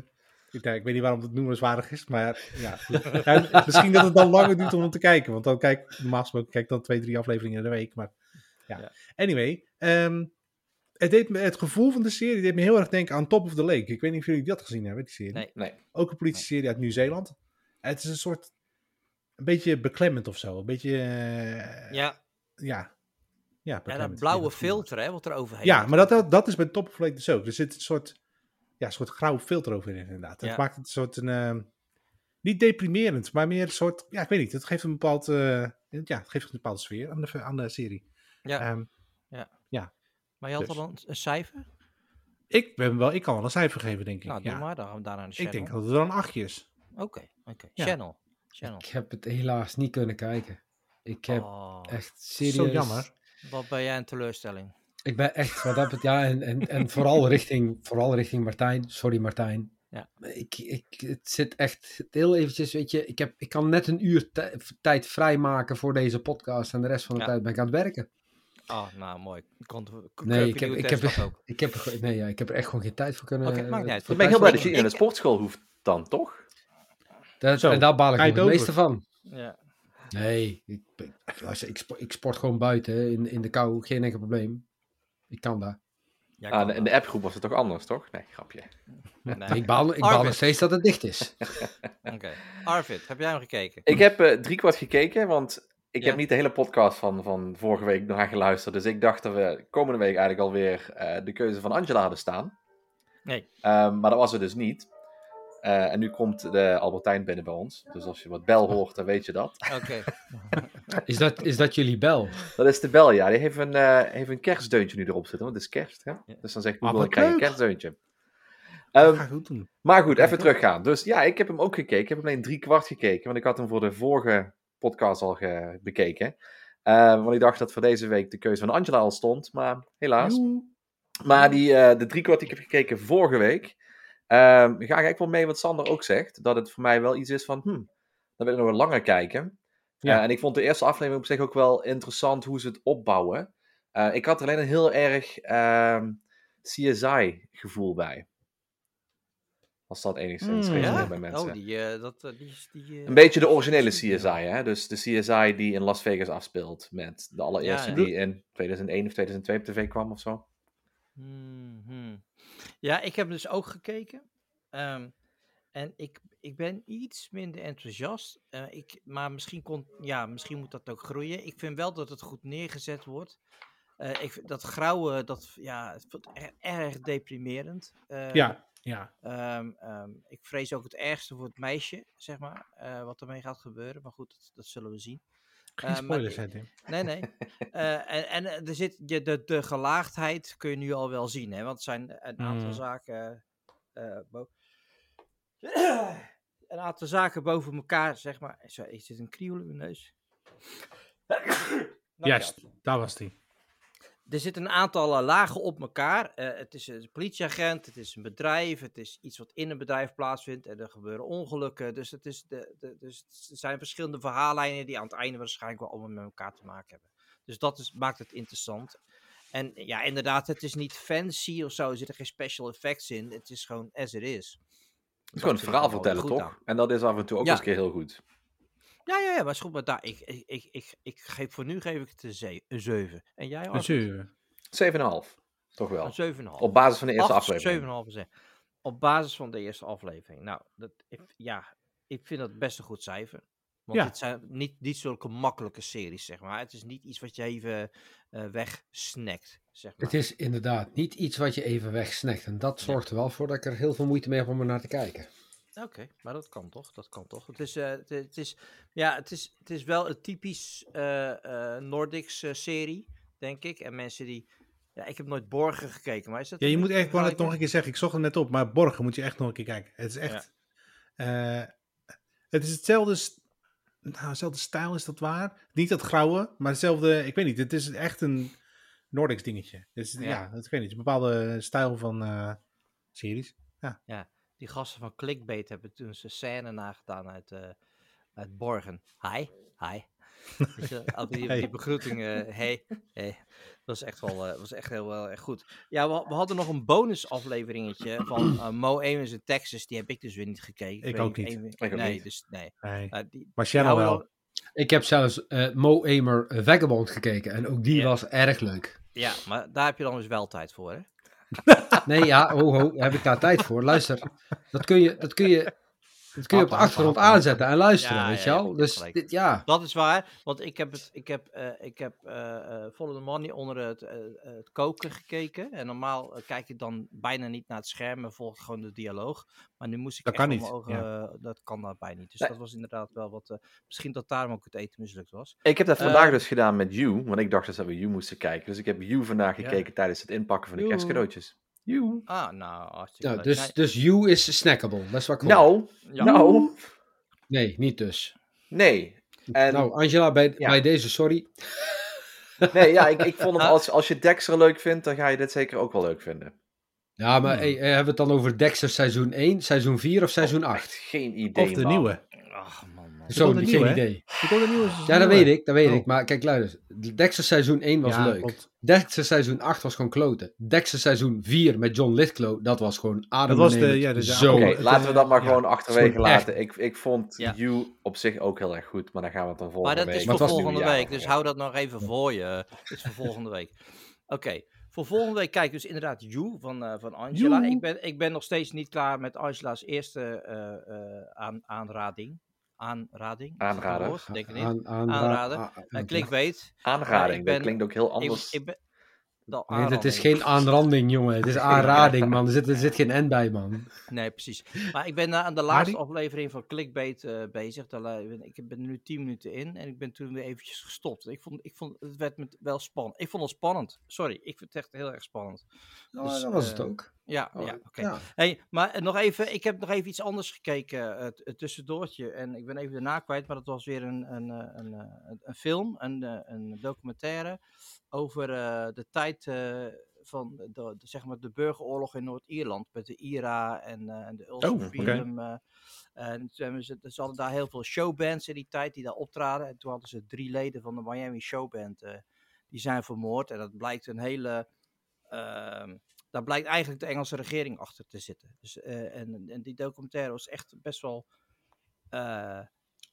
ik, nou, ik weet niet waarom het noemenswaardig is, maar ja, goed. Ja, *laughs* misschien dat het dan langer duurt om hem te kijken. Want dan kijk normaal gesproken kijk ik dan twee, drie afleveringen in de week. Maar ja. Ja. Anyway, ehm, het, deed me, het gevoel van de serie deed me heel erg denken aan Top of the Lake. Ik weet niet of jullie dat gezien hebben, die serie. Nee. Nee. Ook een politie-serie uit Nieuw-Zeeland. Het is een soort, een beetje beklemmend of zo. Een beetje, eh, Ja, ja. Ja, ja, dat blauwe Ja, dat filter hè, wat er overheen Ja, maar dat, dat, dat is bij Top of Lake dus ook. Er zit een soort, ja, een soort grauw filter over in, inderdaad. Het Ja. maakt het een soort, een, ehm, niet deprimerend, maar meer een soort, ja, ik weet niet. Het geeft een bepaald, eh, ja, het geeft een bepaalde sfeer aan de, aan de serie. Ja, Ehm, maar je had dus. al een, een cijfer? ik, ben wel, ik kan wel een cijfer geven, denk ik. Nou, ja. doe maar, dan gaan we daarna de ik channel. denk dat het wel een achtje is. Oké, oké. Ja. Channel. Channel. Ik heb het helaas niet kunnen kijken. Ik heb Oh, echt serieus... Zo jammer. Wat ben jij een teleurstelling? Ik ben echt, wat dat betreft, ja, en, en, en vooral, *laughs* richting, vooral richting Martijn. Sorry Martijn. Ja. Ik, ik, het zit echt heel eventjes, weet je, ik, heb, ik kan net een uur tij- tijd vrijmaken voor deze podcast en de rest van de Ja. tijd ben ik aan het werken. Ah, nou mooi. Kon, kon, Nee, ik heb, ik, heb, ook. ik, heb, er gewoon- nee, ja, ik heb er echt gewoon geen tijd voor kunnen... Oké, maakt niet uit. Ik ben heel blij dat je naar de sportschool hoeft dan, toch? Dat, Zo, en daar baal ik het meeste van. Ja. Nee, ik, ik, luister, ik, sport, ik sport gewoon buiten in, in de kou. Geen enkel probleem. Ik kan dat. Ja, Ah, kan in de appgroep was het toch anders, toch? Nee, grapje. Nee. Ik baal, ik baal nog steeds dat het dicht is. *laughs* Oké. Arvid, heb jij hem gekeken? Ik heb eh drie kwart gekeken, want ik Ja. heb niet de hele podcast van, van vorige week naar geluisterd. Dus ik dacht dat we komende week eigenlijk alweer eh de keuze van Angela hadden staan. Nee. Ehm, maar dat was er dus niet. Eh, en nu komt de Albertijn binnen bij ons. Dus als je wat bel hoort, dan weet je dat. *laughs* Oké. *laughs* Is dat, is dat jullie bel? Dat is de bel, ja. Die heeft een, eh, heeft een kerstdeuntje nu erop zitten, want het is kerst. Hè? Ja. Dus dan zegt Google, ik krijg een kerstdeuntje. Ehm, ga ik goed doen. Maar goed, even teruggaan. Dus ja, ik heb hem ook gekeken. Ik heb hem alleen drie kwart gekeken, want ik had hem voor de vorige podcast al bekeken. Eh, want ik dacht dat voor deze week de keuze van Angela al stond, maar helaas. Joe. Maar die, eh, de drie kwart die ik heb gekeken vorige week, ehm, ga ik eigenlijk wel mee wat Sander ook zegt. Dat het voor mij wel iets is van, hm, dan wil ik nog wel langer kijken. Ja. Eh, en ik vond de eerste aflevering op zich ook wel interessant hoe ze het opbouwen. Eh, ik had er alleen een heel erg CSI-gevoel bij. Als dat enigszins Hmm, resoneert Ja? bij mensen. Oh, die, eh, dat, die, die, Een beetje de originele CSI, hè? Dus de CSI die in Las Vegas afspeelt. Met de allereerste Ja, ja. die in 2001 of 2002 op tv kwam of zo. Mhm. Ja, ik heb dus ook gekeken. Ehm, en ik, ik ben iets minder enthousiast. Eh, ik, maar misschien, kon, ja, misschien moet dat ook groeien. Ik vind wel dat het goed neergezet wordt. Eh, ik, dat grauwe, dat, ja, het wordt er- erg deprimerend. Eh, Ja, ja. ehm, ehm, ik vrees ook het ergste voor het meisje, zeg maar. eh, wat ermee gaat gebeuren. Maar goed, dat, dat zullen we zien. Geen Eh, spoilers. Nee, nee. *laughs* Eh, en en eh, er zit, je, de, de gelaagdheid kun je nu al wel zien, hè? Want er zijn een aantal Mm. zaken. *clears throat* een aantal zaken boven elkaar, zeg maar. Zo, is dit een kriebel in mijn neus? *coughs* Nou, Juist, daar was die. Er zitten een aantal eh, lagen op elkaar. Eh, het is een politieagent, het is een bedrijf, het is iets wat in een bedrijf plaatsvindt en er gebeuren ongelukken. Dus, het is de, de, dus er zijn verschillende verhaallijnen die aan het einde waarschijnlijk wel allemaal met elkaar te maken hebben. Dus dat is, maakt het interessant. En ja, inderdaad, het is niet fancy of zo, er zitten geen special effects in. Het is gewoon as it is. Het is gewoon het verhaal vertellen, toch? En dat is af en toe ook Ja. eens een keer heel goed. Ja, ja, ja, maar is goed, maar daar, ik, ik, ik, ik, ik geef, voor nu geef ik het een, ze- een 7. En jij, Een Arvid? 7. 7,5. Toch wel. Een 7,5. Op basis van de eerste 8, aflevering. 7,5 zeg. Op basis van de eerste aflevering. Nou, dat, ik, ja, ik vind dat best een goed cijfer. Want Ja. het zijn niet, niet zulke makkelijke series, zeg maar. Het is niet iets wat je even eh wegsnackt, zeg maar. Het is inderdaad niet iets wat je even wegsnackt. En dat zorgt er wel voor dat ik er heel veel moeite mee heb om er naar te kijken. Oké, maar dat kan toch? Dat kan toch? Het is, eh, het, het is, ja, het is, het is wel een typisch eh, eh, Nordics serie, denk ik. En mensen die... Ja, ik heb nooit Borgen gekeken, maar is dat... Ja, je moet echt, wou het nog een keer zeggen, ik zocht het net op, maar Borgen moet je echt nog een keer kijken. Het is echt, eh, het is hetzelfde, nou, hetzelfde stijl is dat waar. Niet dat grauwe, maar hetzelfde, ik weet niet, het is echt een Nordics dingetje. Het is, ja. Ja. dat ik weet niet, een bepaalde stijl van eh, series. Die gasten van Clickbait hebben toen ze scène nagedaan uit, eh, uit Borgen. Hi, hi. Al die, *laughs* die begroeting, eh, hey, hey. Dat was echt wel, eh, was echt heel wel echt goed. Ja, we, we hadden nog een bonus afleveringetje van eh, Mo Ames in Texas. Die heb ik dus weer niet gekeken. Ik ook niet, ook nee, niet. dus nee. Nee. Die, Maar houden wel. wel- Ik heb zelfs eh, Mo Amer Vagabond gekeken. En ook die Ja. was erg leuk. Ja, maar daar heb je dan dus wel tijd voor, hè? Nee, ja, ho, ho, heb ik daar tijd voor. Luister, dat kun je, dat kun je, dat kun je op de Happen, achtergrond happen, aanzetten en luisteren, Ja, weet je wel. Dus dit, ja, Dat is waar, want ik heb, het, ik heb, eh, ik heb eh, eh, Follow the Money onder het, eh, eh, het koken gekeken. En normaal eh, kijk ik dan bijna niet naar het scherm en volg ik gewoon de dialoog. Maar nu moest ik Dat echt kan niet, ogen, eh, dat kan daarbij niet. Dus Nee. dat was inderdaad wel wat, eh, misschien dat daarom ook het eten mislukt was. Ik heb dat vandaag Eh, dus gedaan met You, want ik dacht dus dat we You moesten kijken. Dus ik heb You vandaag gekeken tijdens het inpakken van de kerstcadeautjes. You. Ah, nou, hartstikke ja leuk. dus, Nee, dus you is snackable. Dat is wat ik. Nou, ja. nou, Nee, niet dus. nee. En, nou, Angela, bij, ja. bij deze, sorry. nee, ja, ik, ik vond hem, *laughs* als, als je Dexter leuk vindt, dan ga je dit zeker ook wel leuk vinden. Ja, maar Hmm. hey, hebben we het dan over Dexter seizoen 1, seizoen 4 of seizoen 8? Echt geen idee, Of de man. nieuwe. Ach, Zo, geen idee. Er komt een nieuwe seizoen, Ja, dat weet ik, dat weet Oh. ik. Maar kijk, luister. Dexter seizoen 1 was Ja, leuk. klopt. Dexter seizoen 8 was gewoon kloten. Dexter seizoen 4 met John Lithgow, dat was gewoon Dat was de- ja, de- de- Zo. Laten we dat maar ja, gewoon achterwege laten. Ik, ik vond Ja. You op zich ook heel erg goed, maar daar gaan we het dan Maar volgende dat week. is Maar voor het was volgende week, dus hou dat nog even voor je. Het is voor volgende week. Oké, voor volgende week kijk dus inderdaad You van, eh, van Angela. You. Ik ben, ik ben nog steeds niet klaar met Angela's eerste eh, eh, aan, aanrading. Aanrading? Aanrader. woord? Denk ik niet. Aan, aan, Aanraden. aan- Uh, aan- clickbait. Aanrading, ik ben- dat klinkt ook heel anders. ik ben, dat Nee, het is geen aanranding, jongen. Het is *laughs* aanrading, man. Er zit, er zit geen N bij, man. Nee, precies. Maar ik ben eh, aan de laatste aflevering van Clickbait eh, bezig. Ben- ik ben er nu 10 minuten in en ik ben toen weer eventjes gestopt. Ik vond, ik vond het werd met wel spannend. Ik vond het spannend. Sorry, ik vind het echt heel erg spannend. Nou, Dus, dat was het eh, ook. Ja, Oh, ja oké. ja. Hey, maar eh, nog even, ik heb nog even iets anders gekeken, eh, het tussendoortje. En ik ben even daarna kwijt, maar dat was weer een, een, eh, een, een, een film, een, een documentaire over de tijd van de, de- zeg maar de burgeroorlog in Noord-Ierland. Met de IRA en, en de Ulster Oh. Freedom. en toen hebben ze, ze hadden daar heel veel showbands in die tijd die daar optraden. En toen hadden ze drie leden van de Miami Showband, die zijn vermoord. En dat blijkt een hele... daar blijkt eigenlijk de Engelse regering achter te zitten. Dus, eh, en, en die documentaire was echt best wel. eh,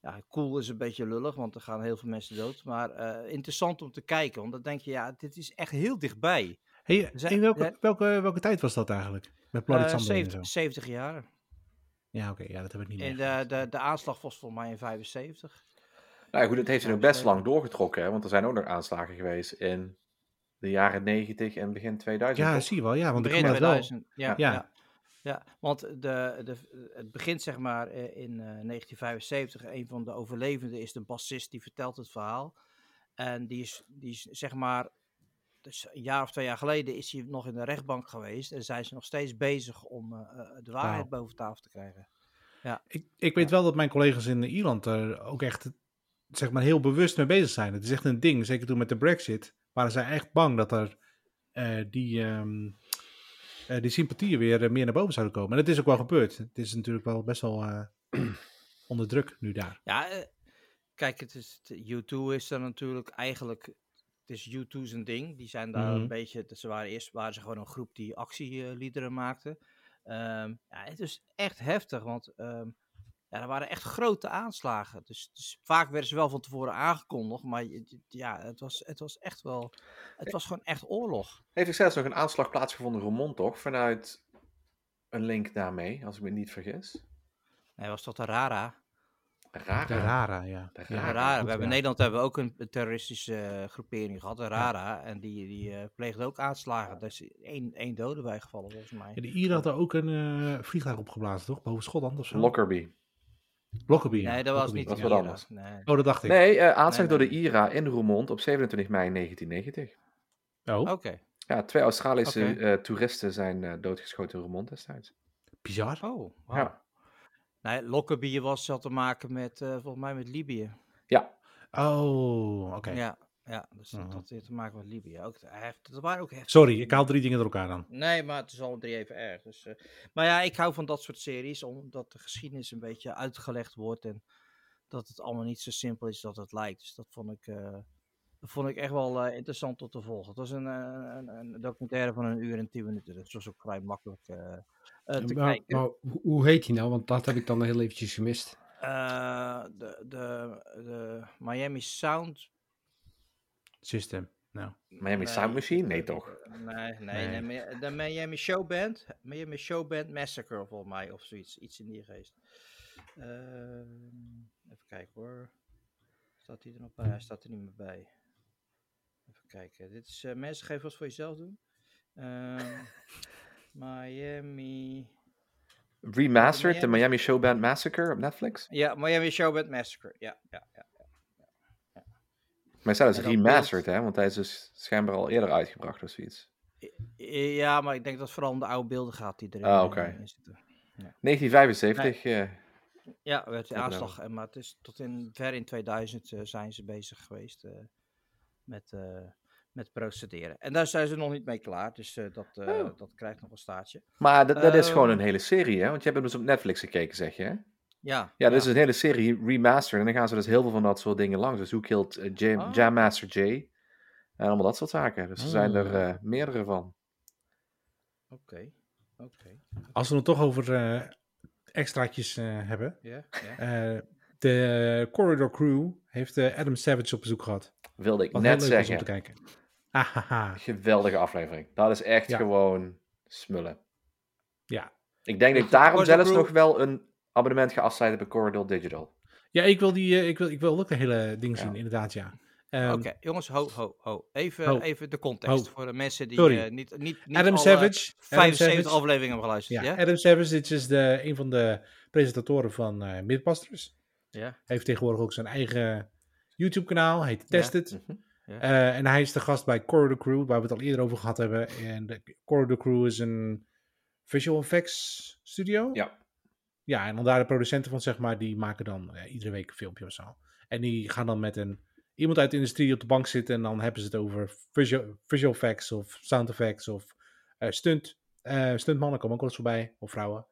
ja, cool is een beetje lullig, want er gaan heel veel mensen dood. Maar eh, interessant om te kijken, want dan denk je, ja, dit is echt heel dichtbij. Hey, in welke, welke, welke tijd was dat eigenlijk? Met Bloody Eh, Sunday en zo. 70, 70 jaar. Ja, oké, ja, dat heb ik niet En meer. de, de, de aanslag was volgens mij in 75. Nou ja, goed, het heeft zich nog Ja, best lang doorgetrokken, hè, want er zijn ook nog aanslagen geweest in de jaren 90 en begin 2000. Ja, toch? zie je wel, ja, want Begin kan dat wel. 2000. Ja, Ja. ja. ja. want de, de, het begint zeg maar eh, in eh, 1975. Een van de overlevenden is de bassist die vertelt het verhaal. En die is, die is zeg maar, dus een jaar of twee jaar geleden is hij nog in de rechtbank geweest. En zijn ze nog steeds bezig om eh, eh, de waarheid boven tafel te krijgen. Ik, ik weet wel dat mijn collega's in Ierland er ook echt zeg maar, heel bewust mee bezig zijn. Het is echt een ding. Zeker toen met de Brexit waren zij echt bang dat er eh, die, eh, die sympathieën weer eh, meer naar boven zouden komen. En dat is ook wel gebeurd. Het is natuurlijk wel best wel *clears throat* onder druk nu daar. Ja, kijk, het is, het- U2 is er natuurlijk eigenlijk. Het is U2 zijn ding. Die zijn daar Mhm. een beetje. Ze waren eerst waren ze gewoon een groep die actieliederen maakte. Ehm, ja, het is echt heftig, want ehm, ja, er waren echt grote aanslagen. Dus, dus vaak werden ze wel van tevoren aangekondigd, maar ja, het was, het was echt wel. Het was gewoon echt oorlog. Heeft er zelfs nog een aanslag plaatsgevonden in Roermond, toch? Vanuit een link daarmee, als ik me niet vergis. Nee, was toch de Rara? Raar. De Rara, ja. De De Rara. Rara. goed, We hebben in Nederland hebben we ook een terroristische eh, groepering gehad, de Rara. En die, die eh, pleegde ook aanslagen. Daar is één, één dode bij gevallen, volgens mij. Ja, de Ieren hadden ook een eh, vliegtuig opgeblazen, toch? Boven Schotland of zo? Lockerbie. Lockerbie. ja. Nee, dat was Lockerbie. niet Dat is wat anders. Nee. Oh, dat dacht ik. Nee, eh aanslag Nee, door de. IRA in Roermond op 27 mei 1990. Oh, Oké. Ja, twee Australische eh, toeristen zijn eh, doodgeschoten in Roermond destijds. bizar. Oh. Ja. Nee, Lockerbie was, had te maken met, eh, volgens mij met Libië. ja, Oh, oké. Ja, ja, dus dat Mhm. had weer te maken met Libië. Ook heft, dat waren ook heftig. Sorry, ik haal drie dingen door elkaar dan. Nee, maar het is alle drie even erg. Dus, eh, maar ja, ik hou van dat soort series, omdat de geschiedenis een beetje uitgelegd wordt en dat het allemaal niet zo simpel is dat het lijkt. Dus dat vond ik, eh, dat vond ik echt wel eh, interessant om te volgen. Het was een, eh, een, een documentaire van een uur en tien minuten, dus het was ook vrij makkelijk te Maar, kijken. maar hoe- hoe heet die nou? Want dat heb ik dan heel eventjes gemist. Eh, de, de, de Miami Sound. System. Nou, Miami nee, Sound Machine? Nee, toch? Nee, nee, Nee. nee. Mi- de Miami Showband. Miami Showband Massacre, volgens mij, of zoiets. Iets in die geest. Ehm, even kijken hoor. Staat hij er nog bij? Hij staat er niet meer bij. Even kijken. Dit is, eh, mensen, geef wat voor jezelf doen. Ehm, *laughs* Miami. Remastered, de Miami- Miami Showband Massacre op Netflix. Ja, Miami Showband Massacre. Ja, ja. Maar En dan remastered, hè? Want hij is dus schijnbaar al eerder uitgebracht of zoiets. Ja, maar ik denk dat het vooral om de oude beelden gaat die erin Ah, eh, oké. in zitten. 1975. eh, Ja, werd de Ja, aanslag. en Maar het is tot in, ver in 2000 eh, zijn ze bezig geweest eh, met, eh, met procederen. En daar zijn ze nog niet mee klaar, dus eh, dat, eh, Oh. dat krijgt nog een staartje. maar dat, dat is gewoon Ehm. een hele serie, hè? Want je hebt hem dus op Netflix gekeken, zeg je, hè? Ja, Ja, dit is een hele serie remastered. En dan gaan ze dus heel veel van dat soort dingen langs. Dus Who Killed eh, Jam, Ah. Jam Master Jay. En allemaal dat soort zaken. Dus er zijn er Ah. eh, meerdere van. Oké, oké. Als we het toch over eh, extraatjes eh, hebben. Ja, ja. eh, de Corridor Crew heeft eh, Adam Savage op bezoek gehad. Wilde ik Wat heel net leuk was om zeggen. te kijken. Ahaha. Geweldige aflevering. Dat is echt Ja. gewoon smullen. Ja. Ik denk dat ik daarom zelfs nog wel een abonnement ga afsluiten bij Corridor Digital. Ja, ik wil, die, eh, ik wil, ik wil ook de hele ding Ja. zien, inderdaad, ja. Ehm, Oké, jongens, ho, ho, ho. Even, Ho. even de context Ho. voor de mensen die eh, niet, niet, niet Adam alle Savage. Adam 75 Savage. afleveringen hebben geluisterd. Ja, Ja, Adam Savage dit is de, een van de presentatoren van eh Mythbusters. ja. Hij heeft tegenwoordig ook zijn eigen YouTube-kanaal, heet Tested. Mhm. Eh, en hij is de gast bij Corridor Crew, waar we het al eerder over gehad hebben. En de Corridor Crew is een visual effects studio. Ja. Ja, en dan daar de producenten van, zeg maar, die maken dan iedere week een filmpje of zo. En die gaan dan met een, iemand uit de industrie op de bank zitten en dan hebben ze het over visual, effects of sound effects of eh, stunt. eh stuntmannen komen ook wel eens voorbij, of vrouwen.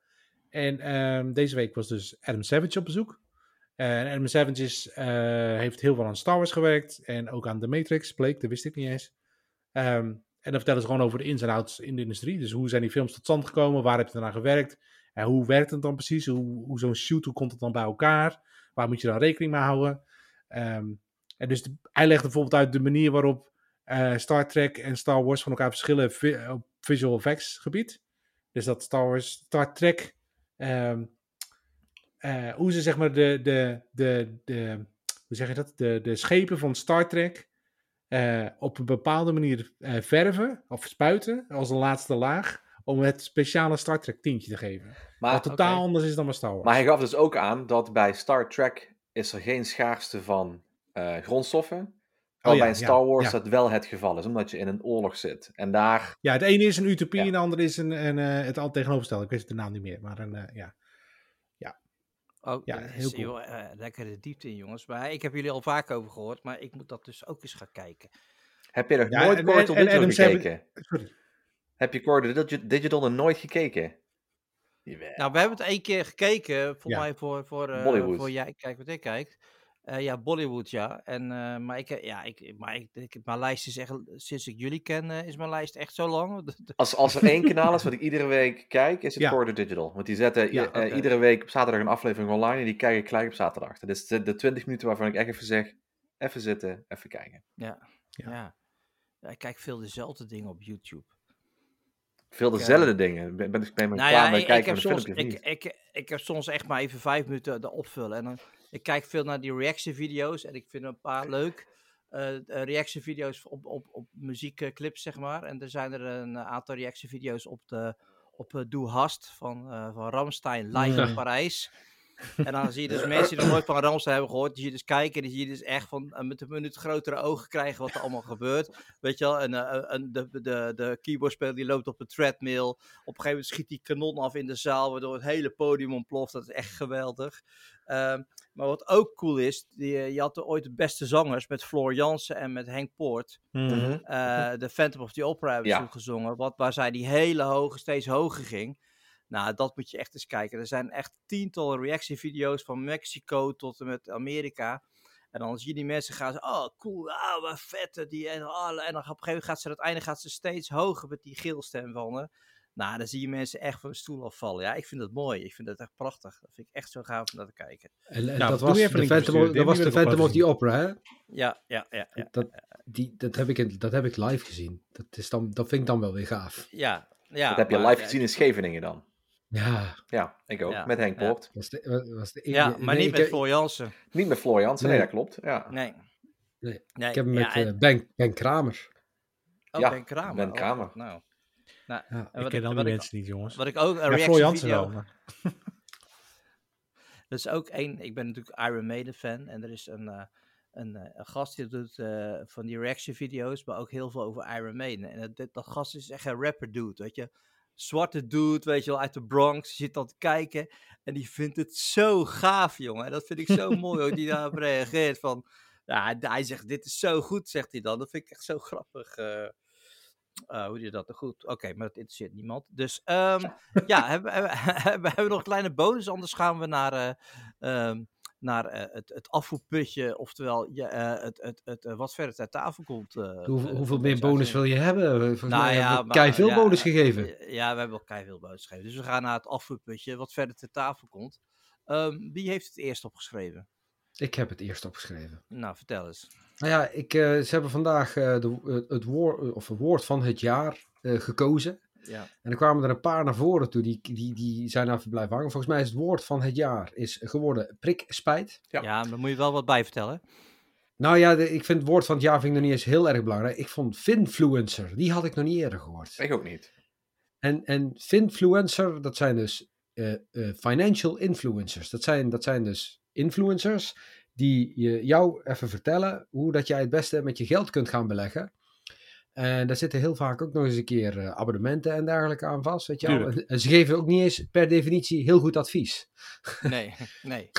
En ehm, deze week was dus Adam Savage op bezoek. En Adam Savage is, eh, heeft heel veel aan Star Wars gewerkt en ook aan The Matrix, bleek, dat wist ik niet eens. Ehm, en dan vertellen ze gewoon over de ins en outs in de industrie. Dus hoe zijn die films tot stand gekomen, waar heb je aan gewerkt, en hoe werkt het dan precies, hoe, hoe zo'n shoot, hoe komt het dan bij elkaar, waar moet je dan rekening mee houden. Ehm, en dus hij legt bijvoorbeeld uit de manier waarop eh, Star Trek en Star Wars van elkaar verschillen op visual effects gebied. Dus dat Star Wars, Star Trek, ehm, eh, hoe ze zeg maar de, de, de, de, hoe zeg je dat, de, de schepen van Star Trek eh, op een bepaalde manier verven of spuiten als een laatste laag om het speciale Star Trek tintje te geven. Maar, Wat totaal anders is dan bij Star Wars. maar hij gaf dus ook aan dat bij Star Trek is er geen schaarste van eh, grondstoffen. Oh ja, bij Star ja, Wars ja. dat wel het geval is, omdat je in een oorlog zit. En daar, Ja, het ene is een utopie Ja. en de andere is een, een, eh, het al tegenovergestelde. Ik weet de naam niet meer, maar een, eh, ja. Oh, Ja, dat heel cool. lekker de diepte in, jongens. Maar ik heb jullie al vaak over gehoord, maar ik moet dat dus ook eens gaan kijken. heb je Ja, nooit en- Corridor en- gekeken? Sorry. Heb je Digi- Digital nog nooit gekeken? Jawel. Nou, we hebben het één keer gekeken, voor Ja. mij voor, voor, eh, Bollywood. voor jij kijkt wat ik kijk. Eh, ja, Bollywood, ja. En, eh, maar ik, ja, ik, maar ik, ik, mijn lijst is echt, sinds ik jullie ken, is mijn lijst echt zo lang. *laughs* Als, als er één kanaal is wat ik iedere week kijk, is het Ja. Corridor Digital. Want die zetten Ja, iedere week op zaterdag een aflevering online en die kijk ik gelijk op zaterdag. Dat is de, de 20 minuten waarvan ik echt even zeg, even zitten, even kijken. Ja. Ja. Ja. Ja, ik kijk veel dezelfde dingen op YouTube. Veel Ik, dezelfde dingen. Ben, ben, ben je Nou klaar ja, met ik, kijken ik, heb van een soms, ik, niet? ik, ik heb soms echt maar even vijf minuten de opvullen. En dan, ik kijk veel naar die reaction video's en ik vind een paar leuk. eh eh, reaction video's op, op, op muziekclips, zeg maar. En er zijn er een aantal reaction video's op de op eh, Doe Hast van, eh van Ramstein live Ja. in Parijs. En dan zie je dus mensen die nog nooit van Ramstein hebben gehoord, die zie je dus kijken en die zie je dus echt van eh, met een minuut grotere ogen krijgen wat er allemaal gebeurt. Weet je wel, en, eh, en de, de, de keyboardspeler die loopt op een treadmill. Op een gegeven moment schiet die kanon af in de zaal, waardoor het hele podium ontploft. Dat is echt geweldig. Ehm, maar wat ook cool is, die, eh, je had er ooit de beste zangers met Floor Jansen en met Henk Poort. Mhm. eh, de Phantom of the Opera hebben ze Ja. gezongen. Wat, waar zij die hele hoge, steeds hoger ging. Nou, dat moet je echt eens kijken. Er zijn echt tientallen reactievideo's van Mexico tot en met Amerika. En dan zie je die mensen gaan ze, oh cool, ah, wat vet. Die, en, ah, en dan op een gegeven moment gaat ze uiteindelijk gaat ze steeds hoger met die geelstem van haar. Nou, dan zie je mensen echt van de stoel afvallen. Ja, ik vind dat mooi. Ik vind dat echt prachtig. Dat vind ik echt zo gaaf om naar te kijken. En, en Nou, dat was de Phantom, versturen. of- Die dat was de Phantom of the Opera, hè? Ja, ja, ja, ja. Dat, die, dat, heb ik dat heb ik live gezien. Dat, is dan, dat vind ik dan wel weer gaaf. Ja, ja. dat heb je maar, live ja, gezien in Scheveningen dan. Ja, Ja, ik ook. Ja, Met Henk ja. Poort. was de, was de, Ja, nee, maar niet ik met heb- Floor Jansen. Niet met Floor Jansen, nee, Nee. dat klopt. Ja. Nee. Nee, nee. Ik heb hem ja, met en- eh, ben, ben Kramer. Oh, Ja, Ben Kramer. Ben Oh, Kramer. nou. Nou, en Ik ken al wat die ik- mensen niet, jongens. Wat ik ook een Ja, Floor Jansen video. wel. Dat *laughs* is ook één. Ik ben natuurlijk Iron Maiden fan en er is een, eh, een, eh, een gast die doet eh, van die reaction video's, maar ook heel veel over Iron Maiden. En dat, dat, dat gast is echt een rapper dude, weet je. Zwarte dude, weet je wel, uit de Bronx, zit dan te kijken en die vindt het zo gaaf, jongen. En dat vind ik zo *laughs* mooi hoe die daarop reageert van, ja, hij zegt dit is zo goed, zegt hij dan. Dat vind ik echt zo grappig. eh. Eh, hoe je dat goed? Oké, maar dat interesseert niemand. Dus ehm, ja, hebben, hebben, hebben, *laughs* hebben we nog een kleine bonus? Anders gaan we naar, eh, ehm, naar eh, het, het afvoerputje. Oftewel, ja, eh, het, het, het, eh, wat verder ter tafel komt. Hoeveel, meer bonus wil je hebben? Volgens Nou mij ja, hebben we kei veel bonus gegeven. Ja, we hebben al kei veel bonus gegeven. Dus we gaan naar het afvoerputje, wat verder ter tafel komt. Ehm, wie heeft het eerst opgeschreven? Ik heb het eerst opgeschreven. Nou, vertel eens. Nou ja, ik, ze hebben vandaag de, het, woord, of het woord van het jaar gekozen. Ja. En er kwamen er een paar naar voren toe, die, die, die zijn even blijven hangen. Volgens mij is het woord van het jaar is geworden prikspijt. Ja. Ja, maar daar moet je wel wat bij vertellen. Nou ja, de- ik vind het woord van het jaar vind ik nog niet eens heel erg belangrijk. Ik vond Finfluencer, die had ik nog niet eerder gehoord. Ik ook niet. En, en Finfluencer, dat zijn dus eh, eh, financial influencers. Dat zijn, dat zijn dus influencers die je, jou even vertellen hoe dat jij het beste met je geld kunt gaan beleggen. En daar zitten heel vaak ook nog eens een keer eh, abonnementen en dergelijke aan vast. Weet je. En, ze geven ook niet eens per definitie heel goed advies. *laughs* Nee, nee.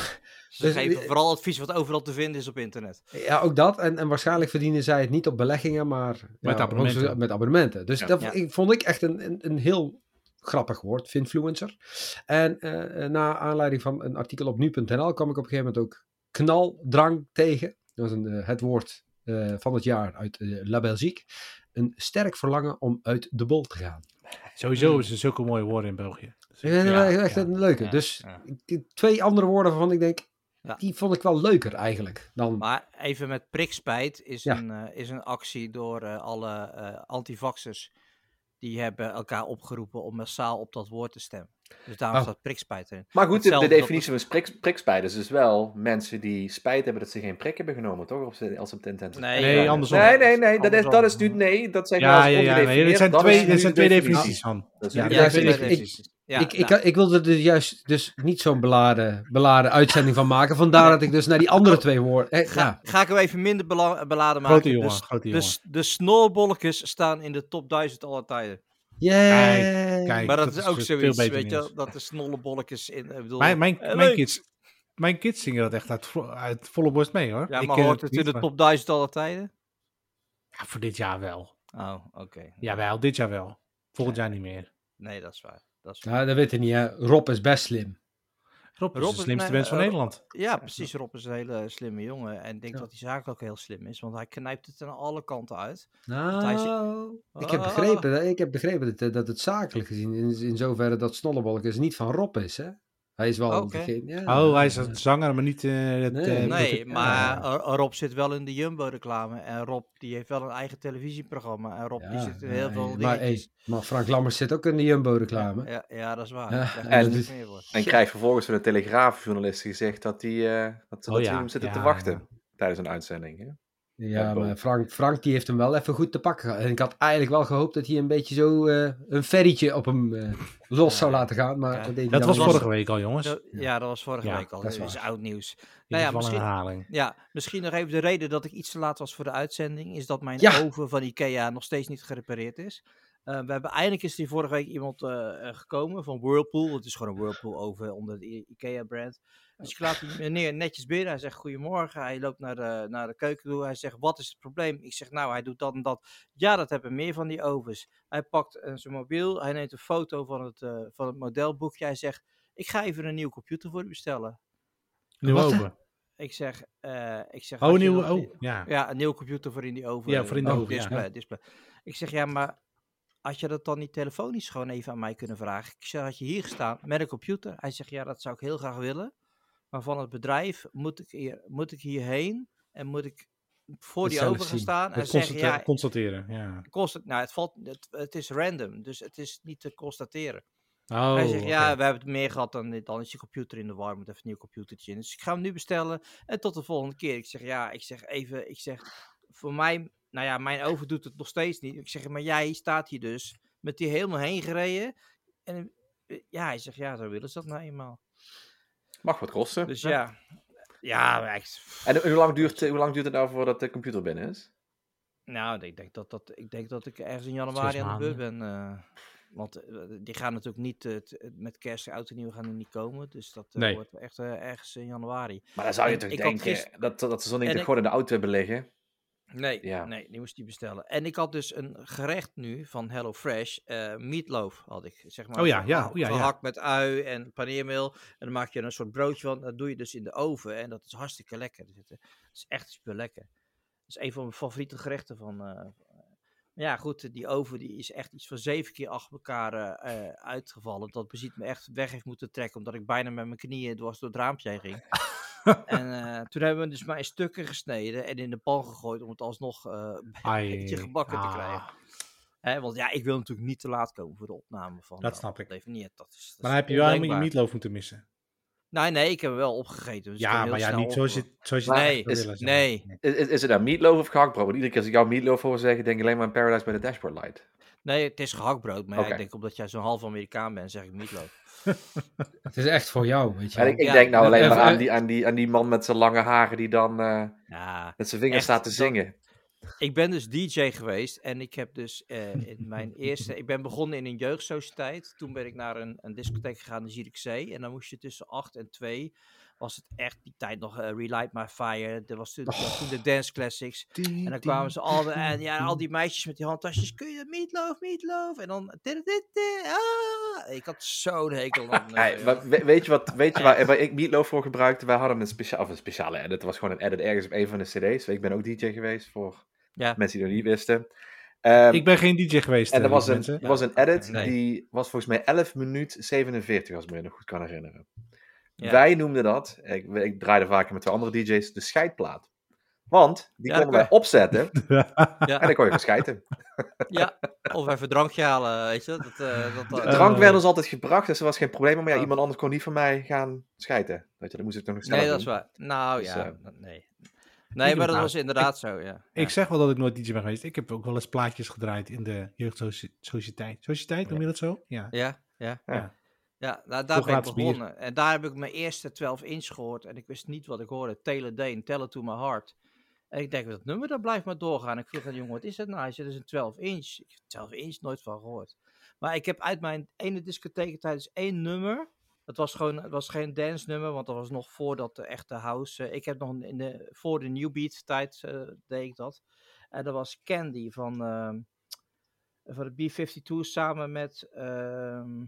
Ze Dus, geven eh, vooral advies wat overal te vinden is op internet. Ja, ook dat. En, en waarschijnlijk verdienen zij het niet op beleggingen, maar ja, gewoon abonnementen. met abonnementen. Dus Ja. dat Ja. ik, vond ik echt een, een, een heel grappig woord, Finfluencer. En eh, eh, na aanleiding van een artikel op nu.nl kwam ik op een gegeven moment ook knaldrang tegen. Dat was een, eh, het woord eh, van het jaar uit eh, La Belgique. Een sterk verlangen om uit de bol te gaan. Sowieso hebben ze zulke mooie woorden in België. Ik vind het ja, wel echt ja. een leuke. Ja, dus twee andere woorden waarvan ik denk, Ja. die vond ik wel leuker eigenlijk. Dan, Maar even met prikspijt is, Ja. een, eh, is een actie door eh, alle eh antivaxers. Die hebben elkaar opgeroepen om massaal op dat woord te stemmen. Dus daarom Oh. staat prikspijt erin. Maar goed, de, de dat definitie van prik, prikspijt is dus wel mensen die spijt hebben dat ze geen prik hebben genomen, toch? Of ze, als ze op de Nee, Nee, andersom. Nee, nee, nee, dat is, dat is nu, nee, dat zijn Ja, ja, ja. Nee, dit zijn Dat twee, dit de zijn twee definitie. definities van. Dat is Ja, de ik- ik- definities. Ja, ik, ik, nou, ik wilde er juist dus niet zo'n beladen, beladen uitzending van maken. Vandaar dat ik dus naar die andere twee woorden... eh, ga, ja. ga ik hem even minder bela- beladen maken. Grote jongen, Dus- grote de, jongen. de snorbolletjes staan in de top 1000 aller tijden. Yay. kijk. maar dat, dat is ook zoiets, weet je dat de snollebolletjes in... Ik bedoel, Mijn, mijn, eh, mijn, kids, mijn kids zingen dat echt uit, vo- uit volle borst mee hoor. Ja, Ik maar ken hoort het in de maar- top 1000 aller tijden? Ja, voor dit jaar wel. Oh, oké. Jawel, dit jaar wel. Volgend jaar niet meer. Nee, dat is waar. Dat is waar. Nou, dat weet ik niet, hè. Rob is best slim. Rob is de is- slimste mens van eh, Nederland. Ja, precies. Rob is een hele slimme jongen. En ik denk Ja. dat hij zakelijk ook heel slim is. Want hij knijpt het aan alle kanten uit. hij Nou, ik heb begrepen, dat- ik heb begrepen dat, eh, dat het zakelijk gezien, in, in zoverre dat Snollebolletjes niet van Rob is, hè. Hij is wel Oké. degene... Ja, Oh, hij is een zanger, maar niet eh, het... Nee. eh, Nee, maar eh, Rob zit wel in de Jumbo-reclame. En Rob die heeft wel een eigen televisieprogramma. En Rob die zit in heel veel maar, hey, maar Frank Lammers zit ook in de Jumbo-reclame. Ja, ja, dat is waar. En- voor. En krijgt vervolgens van de Telegraafjournalist gezegd dat, die, eh, dat ze Oh dat ze ja, hem zitten te wachten ja. tijdens een uitzending. Hè? Ja, maar Frank, Frank die heeft hem wel even goed te pakken gehad. En ik had eigenlijk wel gehoopt dat hij een beetje zo eh, een ferrytje op hem eh, los zou laten gaan. Maar Ja. dat, deed Dat was vorige week al, jongens. Dat- ja, dat was vorige Ja, week al. dat is oud nieuws. In Nou ieder ja, misschien, herhaling. ja, misschien nog even de reden dat ik iets te laat was voor de uitzending. Is dat mijn Ja. oven van Ikea nog steeds niet gerepareerd is. Eh, we hebben eindelijk is die vorige week iemand gekomen van Whirlpool. Het is gewoon een Whirlpool oven onder de Ikea brand. Dus ik laat die meneer netjes binnen. Hij zegt goedemorgen. Hij loopt naar de, naar de keuken toe. Hij zegt wat is het probleem? Ik zeg nou hij doet dat en dat. Ja dat hebben meer van die ovens. Hij pakt eh, zijn mobiel. Hij neemt een foto van het, eh, van het modelboekje. Hij zegt ik ga even een nieuwe computer voor u bestellen. Nieuw open. Ik zeg, eh ik zeg Oh, je nieuwe... nog- Oh, ja. ja, een nieuwe computer voor in die oven. Ja, voor in de Oh, oven, ja. display, display. Ik zeg, ja, maar had je dat dan niet telefonisch gewoon even aan mij kunnen vragen? Ik zeg, had je hier gestaan met een computer? Hij zegt, ja, dat zou ik heel graag willen. Maar van het bedrijf moet ik, hier, moet ik hierheen en moet ik voor die oven gaan staan en zeggen, ja, constateren, ja. nou, het, valt, het, het is random, dus het is niet te constateren. Oh, Hij zegt, ja, we hebben het meer gehad dan dit. Dan is je computer in de war, moet even een nieuw computertje in. Dus ik ga hem nu bestellen en tot de volgende keer. Ik zeg, ja, ik zeg even, ik zeg, voor mij, nou ja, mijn oven doet het nog steeds niet. Ik zeg, maar jij staat hier dus met die helemaal heen gereden. En eh, ja, hij zegt, ja, zo willen ze dat nou eenmaal. Mag wat kosten. Dus ja, ja, ik- En hoe lang, duurt, hoe lang duurt het nou voordat de computer binnen is? nou, ik denk dat, dat, ik denk dat ik ergens in januari aan de beurt ben. eh, want eh, die gaan natuurlijk niet, eh, met kerst en oud en nieuw gaan die niet komen. Dus dat eh, Nee. wordt echt eh, ergens in januari. Maar dan zou je En toch denken dat, dat ze zo'n ding gewoon in de auto hebben liggen. Nee, Ja. nee, die moest die bestellen. En ik had dus een gerecht nu van Hello Fresh, eh meatloaf had ik, zeg maar. Oh ja, ja, ja, ja. Gehakt met ui en paneermeel. En dan maak je er een soort broodje van. Dat doe je dus in de oven en dat is hartstikke lekker. Dat is- Dat is echt super lekker. Dat is een van mijn favoriete gerechten van... eh, maar ja, goed, die oven die is echt iets van zeven keer achter elkaar eh, eh, uitgevallen. Dat beziet me echt weg heeft moeten trekken, omdat ik bijna met mijn knieën dwars door het raampje heen ging. *laughs* *laughs* en eh, toen hebben we dus maar in stukken gesneden en in de pan gegooid om het alsnog eh, *laughs* een Ai, beetje gebakken te ah. krijgen. Hè, want ja, ik wil natuurlijk niet te laat komen voor de opname van. Dat snap ik. Even niet, dat is, dat Maar heb je wel helemaal je meatloaf moeten missen. Nee, nee, ik heb hem wel opgegeten. dus ja, maar ja, niet zoals je, zoals je Nee, is- willen, nee. Is, is, is het nou meatloaf of gehaktbrood? Want iedere keer als ik jou meatloaf hoor zeggen, denk ik alleen maar aan Paradise by the Dashboard Light. Nee, het is gehaktbrood. Maar ja, ik denk omdat jij zo'n half Amerikaan bent, zeg ik meatloaf. *laughs* Het is echt voor jou, weet je En wel. ik, ik Ja, denk nou alleen even- maar aan die, aan, die, aan die man met zijn lange haren die dan eh, Ja, met zijn vingers staat te dat- zingen. ik ben dus DJ geweest en ik heb dus eh, in mijn *laughs* eerste... Ik ben begonnen in een jeugdsociëteit. Toen ben ik naar een, een discotheek gegaan in Zierikzee. En dan moest je tussen 8 en 2... Was het echt die tijd nog eh, Relight My Fire. Er was toen, Oh. was toen de Dance Classics. En dan kwamen ze al, en ja, al die meisjes met die handtasjes. Kun je meatloaf, meatloaf? En dan... Ah, ik had zo'n hekel aan. eh, Hey, we- weet je, wat, weet je waar, waar ik meatloaf voor gebruikte? Wij hadden een, speciaal, of een speciale edit. Het was gewoon een edit ergens op een van de cd's. Ik ben ook DJ geweest voor Ja. mensen die het nog niet wisten. Ehm, Ik ben geen DJ geweest. en eh, er was lieve een, mensen. was een edit Nee. die was volgens mij 11 minuut 47, als ik me nog goed kan herinneren. Ja. Wij noemden dat, ik, ik draaide vaker met twee andere DJ's, de scheidplaat. Want die Ja, konden wij opzetten *laughs* Ja. en dan kon je gaan scheiden. Ja, of even drankje halen, weet je. Dat, eh, dat, De eh, drank Eh. werd ons altijd gebracht, dus er was geen probleem. Maar ja, Oh. iemand anders kon niet van mij gaan scheiden. Weet je, dan moest ik toch nog snel nee, dat is waar. Nou Dus, ja, eh, nee. Nee, maar dat nou. was inderdaad zo, ja. Ik zeg wel dat ik nooit DJ ben geweest. Ik heb ook wel eens plaatjes gedraaid in de jeugdsociëteit. Sociëteit, noem je dat zo? Ja. Ja, ja. Ja. Ja, nou, daar ben ik begonnen. En daar heb ik mijn eerste 12 inch gehoord. En ik wist niet wat ik hoorde. Taylor Dane, Tell It To My Heart. En ik denk, dat nummer, dat blijft maar doorgaan. Ik vroeg aan de jongen, wat is dat nou? Hij zei, dat is een 12 inch. Ik heb 12 inch nooit van gehoord. Maar ik heb uit mijn ene discotheek tijdens één nummer... Het was gewoon, het was geen dance nummer, want dat was nog voordat de echte house... eh, ik heb nog in de, voor de New Beat tijd eh, deed ik dat. En dat was Candy van, ehm, van de B-52 samen met... ehm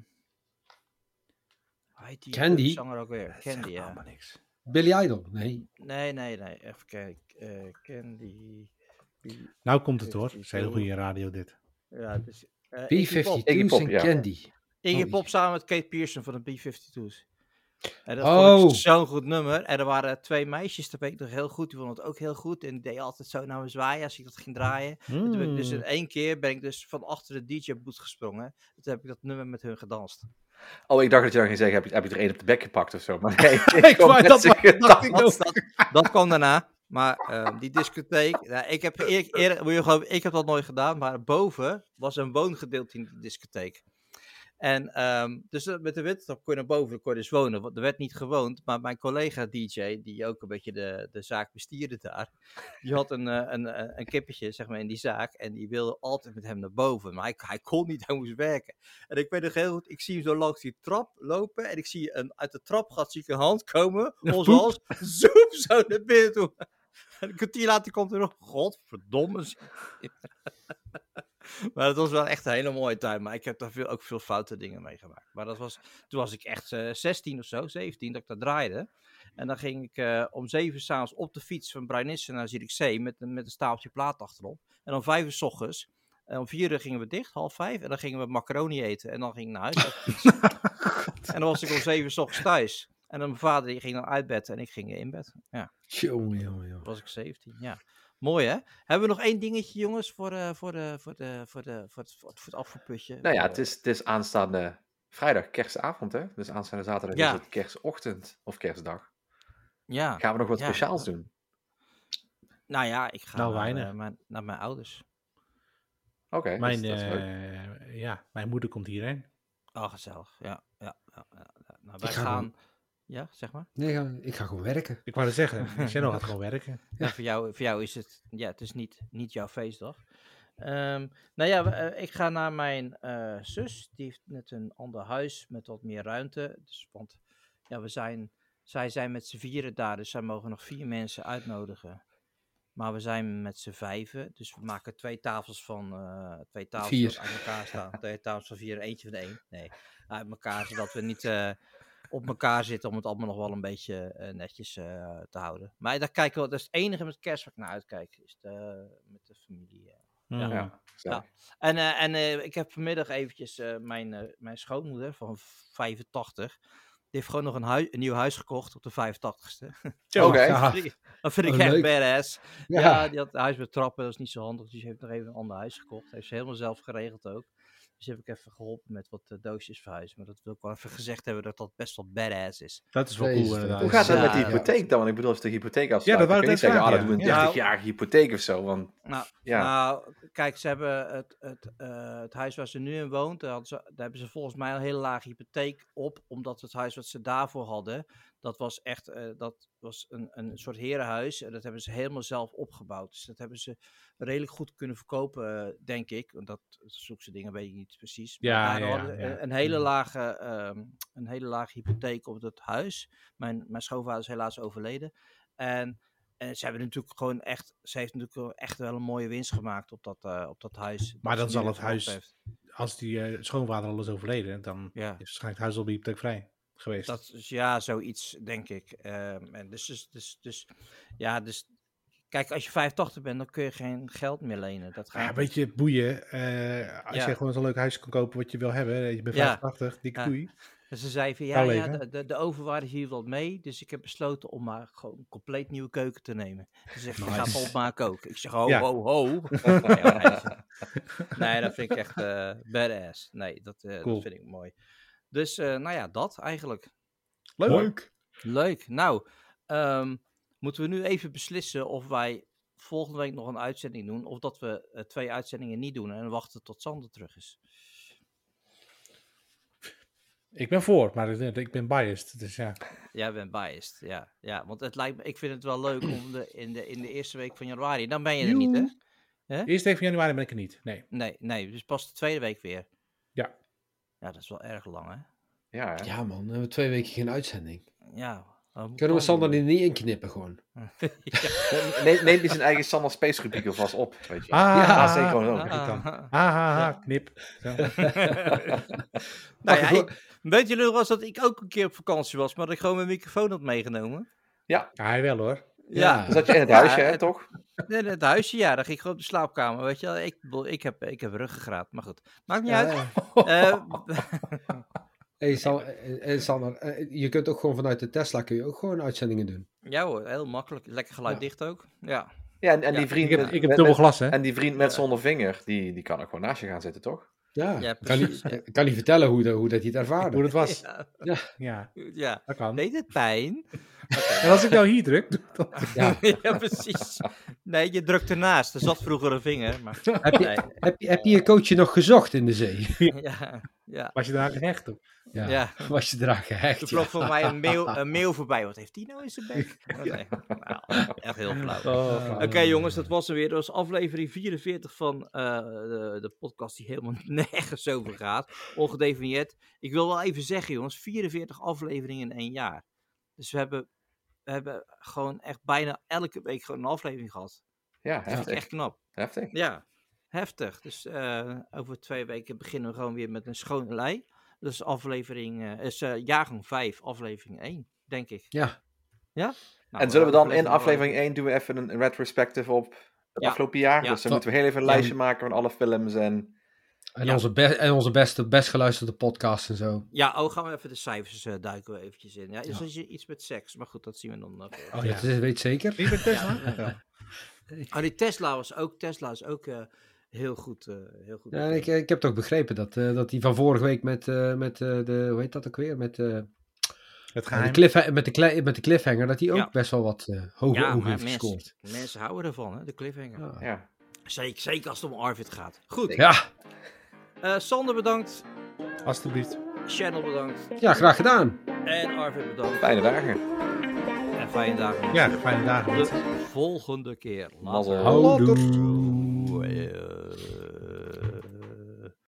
hoe heet die Candy? zanger ook weer? Dat Candy, ja. allemaal niks. Billy Idol, nee. Nee, nee, nee. Even kijken. eh, Candy. B- Nou komt het hoor. Het is hele 52. goede radio dit. Ja, dus. eh, Iggy Pop. B-52's Iggy Pop, en ja. Candy. Iggy Pop samen met Kate Pearson van de B-52's. En dat Oh. vond ik zo'n goed nummer. En er waren twee meisjes, dat weet ik nog heel goed. Die vonden het ook heel goed. En die deden altijd zo naar me zwaaien als ik dat ging draaien. En toen ben ik dus in Mm. één keer ben ik dus van achter de DJ-boot gesprongen. En toen heb ik dat nummer met hun gedanst. Oh, ik dacht dat je dan ging zeggen, heb je, heb je er één op de bek gepakt of zo. Maar nee, *laughs* Ik dat- dat Dat, dat, dat kwam daarna. Maar ehm, die discotheek, nou, ik, heb eer, eer- moet je geloven, ik heb dat nooit gedaan, maar boven was een woongedeelte in de discotheek. En ehm, dus eh, met de winterstop kon je naar boven, kon je dus wonen. Want er werd niet gewoond, maar mijn collega DJ, die ook een beetje de, de zaak bestierde daar, die had een, eh, een, een, een kippetje zeg maar, in die zaak en die wilde altijd met hem naar boven. Maar hij, hij kon niet, hij moest werken. En ik weet nog heel goed, ik zie hem zo langs die trap lopen en ik zie een, uit de trapgat zie ik een hand komen, *laughs* onze hals, zoep, zo naar binnen toe. En een kwartier later komt er nog, godverdomme. *laughs* maar het was wel echt een hele mooie tijd, maar ik heb daar veel, ook veel foute dingen meegemaakt. Maar dat was, toen was ik echt eh 16 of zo, 17, dat ik daar draaide. En dan ging ik eh, om zeven uur s'avonds op de fiets van Bruinissen naar Zierikzee met, een- met een stapeltje plaat achterop. En om vijf uur s ochtends, en om vier uur gingen we dicht, half vijf. En dan gingen we macaroni eten en dan ging ik naar huis. *laughs* en dan was ik om zeven uur s ochtends thuis. En dan mijn vader die ging dan uit bed en ik ging in bed. Ja, Jongen, jongen, jongen. was ik 17, ja. Mooi hè? Hebben we nog één dingetje jongens voor, eh, voor, de, voor, de, voor, de, voor, het, voor, het, afvoerputje? Nou ja, Eh, het is, het is aanstaande vrijdag, kerstavond hè. Dus aanstaande zaterdag Ja. is het kerstochtend of kerstdag. Ja, Gaan we nog wat Ja. speciaals doen? nou ja, ik ga Nou, naar, eh, mijn, naar mijn ouders. Oké, Mijn, eh, ja, mijn moeder komt hierheen. Oh, gezellig. Ja, ja, ja, ja, ja. Nou, wij ga gaan... Ja, zeg maar. Nee, ik ga- ik ga gewoon werken. Ik wou het zeggen, *laughs* Shannon gaat gewoon werken. Ja, voor, jou, voor jou is het, ja, het is niet, niet jouw feestdag. Ehm, nou ja, eh, ik ga naar mijn eh, zus. Die heeft net een ander huis met wat meer ruimte. Dus, want ja, we zijn, zij zijn met z'n vieren daar, dus zij mogen nog vier mensen uitnodigen. Maar we zijn met z'n vijven. Dus we maken twee tafels van. eh, twee tafels Vier. uit elkaar staan. twee tafels van vier, eentje van de één. Nee, uit elkaar. Zodat we niet eh, op elkaar zitten. Om het allemaal nog wel een beetje eh, netjes eh, te houden. Maar daar kijken we. Dat is het enige met kerst waar ik naar uitkijk. Is de, met de familie. eh. Mm. Ja. En, eh, en eh, ik heb vanmiddag eventjes eh, mijn, eh, mijn schoonmoeder van 85. Die heeft gewoon nog een, hui- een nieuw huis gekocht op de 85ste. Zo, Oké. ja. Dat vind ik, dat vind ik Oh, echt leuk. badass. Ja. Ja. die had een huis met trappen, dat is niet zo handig. Dus die heeft nog even een ander huis gekocht. Heeft ze helemaal zelf geregeld ook. Dus heb ik even geholpen met wat eh, doosjes verhuizen. Maar dat wil ik wel even gezegd hebben dat dat best wel badass is. Dat is wel cool inderdaad. Hoe gaat het Ja, met die ja. hypotheek dan? Want ik bedoel, als de hypotheek Ja, afsluit, dat dan ik kun je niet zeggen, ah, dat vragen, doen we een ja. 30-jarige hypotheek of zo. Want Nou, ja, Nou, kijk, ze hebben het, het, eh, het huis waar ze nu in woont, daar, ze, daar hebben ze volgens mij een hele lage hypotheek op, omdat het huis wat ze daarvoor hadden, dat was echt, eh, dat was een, een soort herenhuis en dat hebben ze helemaal zelf opgebouwd. Dus dat hebben ze redelijk goed kunnen verkopen, eh, denk ik. Want dat zulke dingen weet ik niet precies. Maar Ja. Een, een hele Mhm. lage, ehm, een hele lage hypotheek op het huis. Mijn, mijn schoonvader is helaas overleden. En en ze hebben natuurlijk gewoon echt, ze heeft natuurlijk echt wel een mooie winst gemaakt op dat, eh, op dat huis. Maar dat dan ze zal het huis- heeft. Als die schoonvader al is overleden, dan is waarschijnlijk het huis al bij hypotheekvrij geweest. dat is ja, zoiets denk ik. Ehm, en dus, dus, dus, dus, ja, dus, kijk, als je 85 bent, dan kun je geen geld meer lenen. Dat gaat ja, een beetje boeien. eh, als Ja. je gewoon zo'n leuk huis kan kopen wat je wil hebben. Je bent Ja. 85, dikke Ja. koei. Dus ze zei van, ja, de, de, de overwaarde is hier wel mee. Dus ik heb besloten om maar gewoon een compleet nieuwe keuken te nemen. Ze zegt, ik ga Nice. het opmaken ook. Ik zeg, ho, ho, ho. *laughs* nee, dat vind ik echt eh, badass. Nee, dat, eh, Cool. dat vind ik mooi. Dus, eh, nou ja, dat eigenlijk. Leuk. Leuk. Nou, ehm, moeten we nu even beslissen of wij volgende week nog een uitzending doen. Of dat we eh, twee uitzendingen niet doen en wachten tot Sander terug is. Ik ben voor, maar ik, ben biased. Dus ja. Jij bent biased, ja. ja. Want het lijkt me, ik vind het wel leuk om de, in, de, in de eerste week van januari. Dan ben je er niet, hè? Eerste week van januari ben ik er niet. Nee. Nee, nee, dus pas de tweede week weer. Ja. Dat is wel erg lang, hè? ja, hè? Ja man, dan hebben we twee weken geen uitzending. Ja. Kunnen we Sander er niet inknippen gewoon? *laughs* ja. Neem, hij zijn eigen Sander Space rubriek alvast op, weet je. Ah, ja, ah, zeker gewoon ook. ah, dan. Ah. Ah, ah, ah, knip. *laughs* *laughs* Nou ja, ik, weet jullie nog wel eens dat ik ook een keer op vakantie was, maar dat ik gewoon mijn microfoon had meegenomen? Ja, hij wel hoor. Ja, Dan zat je in het Ja, huisje, hè, toch? Nee, het huisje, ja, dan ging ik gewoon op de slaapkamer, weet je wel. Ik, bedoel, ik, heb, ik heb ruggengraat, maar goed. Maakt niet uit. Eh, *laughs* Hey, San- eh, eh, Sander, eh, je kunt ook gewoon vanuit de Tesla kun je ook gewoon uitzendingen doen. ja hoor, heel makkelijk. Lekker geluid Ja. dicht ook. Ja. Ja, en, en die vriend Ik heb, ik heb dubbel glas, hè? En die vriend met zonder vinger, die, die kan ook gewoon naast je gaan zitten, toch? Ja, Ja, kan, ja. kan hij vertellen hoe, de, hoe dat hij het ervaarde? Hoe het was. *laughs* Ja, Ja, ja. dat kan. Deed het pijn? En als ik nou hier druk, doe ik dat. Ja. *laughs* ja, precies. Nee, je drukt ernaast. Er zat vroeger een vinger. Maar... Heb, je, Nee. heb, je, heb je je coachje nog gezocht in de zee? Ja, ja. Was je daar gehecht op? Ja, Ja. was je eraan Er gehecht? vloog Ja. voor mij een mail, *laughs* een mail voorbij. Wat heeft die nou in zijn bek? Oh, nee. nou, echt heel flauw. Oh, Oké jongens, dat was er weer. Dat was aflevering 44 van eh, de, de podcast die helemaal *laughs* nergens over gaat. Ongedefinieerd. Ik wil wel even zeggen jongens, 44 afleveringen in één jaar. Dus we hebben, we hebben gewoon echt bijna elke week gewoon een aflevering gehad. Ja, Dat vind ik heftig. echt knap. Heftig. Ja, heftig. Dus eh, over twee weken beginnen we gewoon weer met een schone lei. Dus aflevering, eh, is eh, jaargang 5, aflevering 1, denk ik. Ja, Nou, En zullen we dan in aflevering- aflevering 1 doen we even een retrospective op het Ja. afgelopen jaar? Ja. Dus dan moeten we heel even een Ja. lijstje maken van alle films en... en, Ja. Onze, en onze beste, best geluisterde podcast en zo. Ja, oh, gaan we even de cijfers eh, duiken we eventjes in. Ja, is Ja. er iets met seks, maar goed, dat zien we dan. nog. Oh Ja, ja. dat weet zeker. Wie bent Tesla? Ja. *laughs* Oh, die Tesla was ook, Tesla is ook eh, heel goed. eh, heel goed Ja, ik, ik heb toch begrepen dat, eh, dat die van vorige week met, eh, met eh, de, hoe heet dat ook weer? Met, eh, Het de, geheim. cliff, met, de, met de cliffhanger, dat die ook Ja. best wel wat eh, hoge ja, ogen heeft mensen, gescoord. mensen houden ervan, hè, de cliffhanger. Ja. Ja. Zeker, zeker als het om Arvid gaat. Goed, Ja. Eh, Sander bedankt, Alsjeblieft. Channel bedankt ja, graag gedaan. en Arvid bedankt. Fijne dagen. En fijne dagen. Ja, fijne dagen. De volgende keer. Later. Houdoe.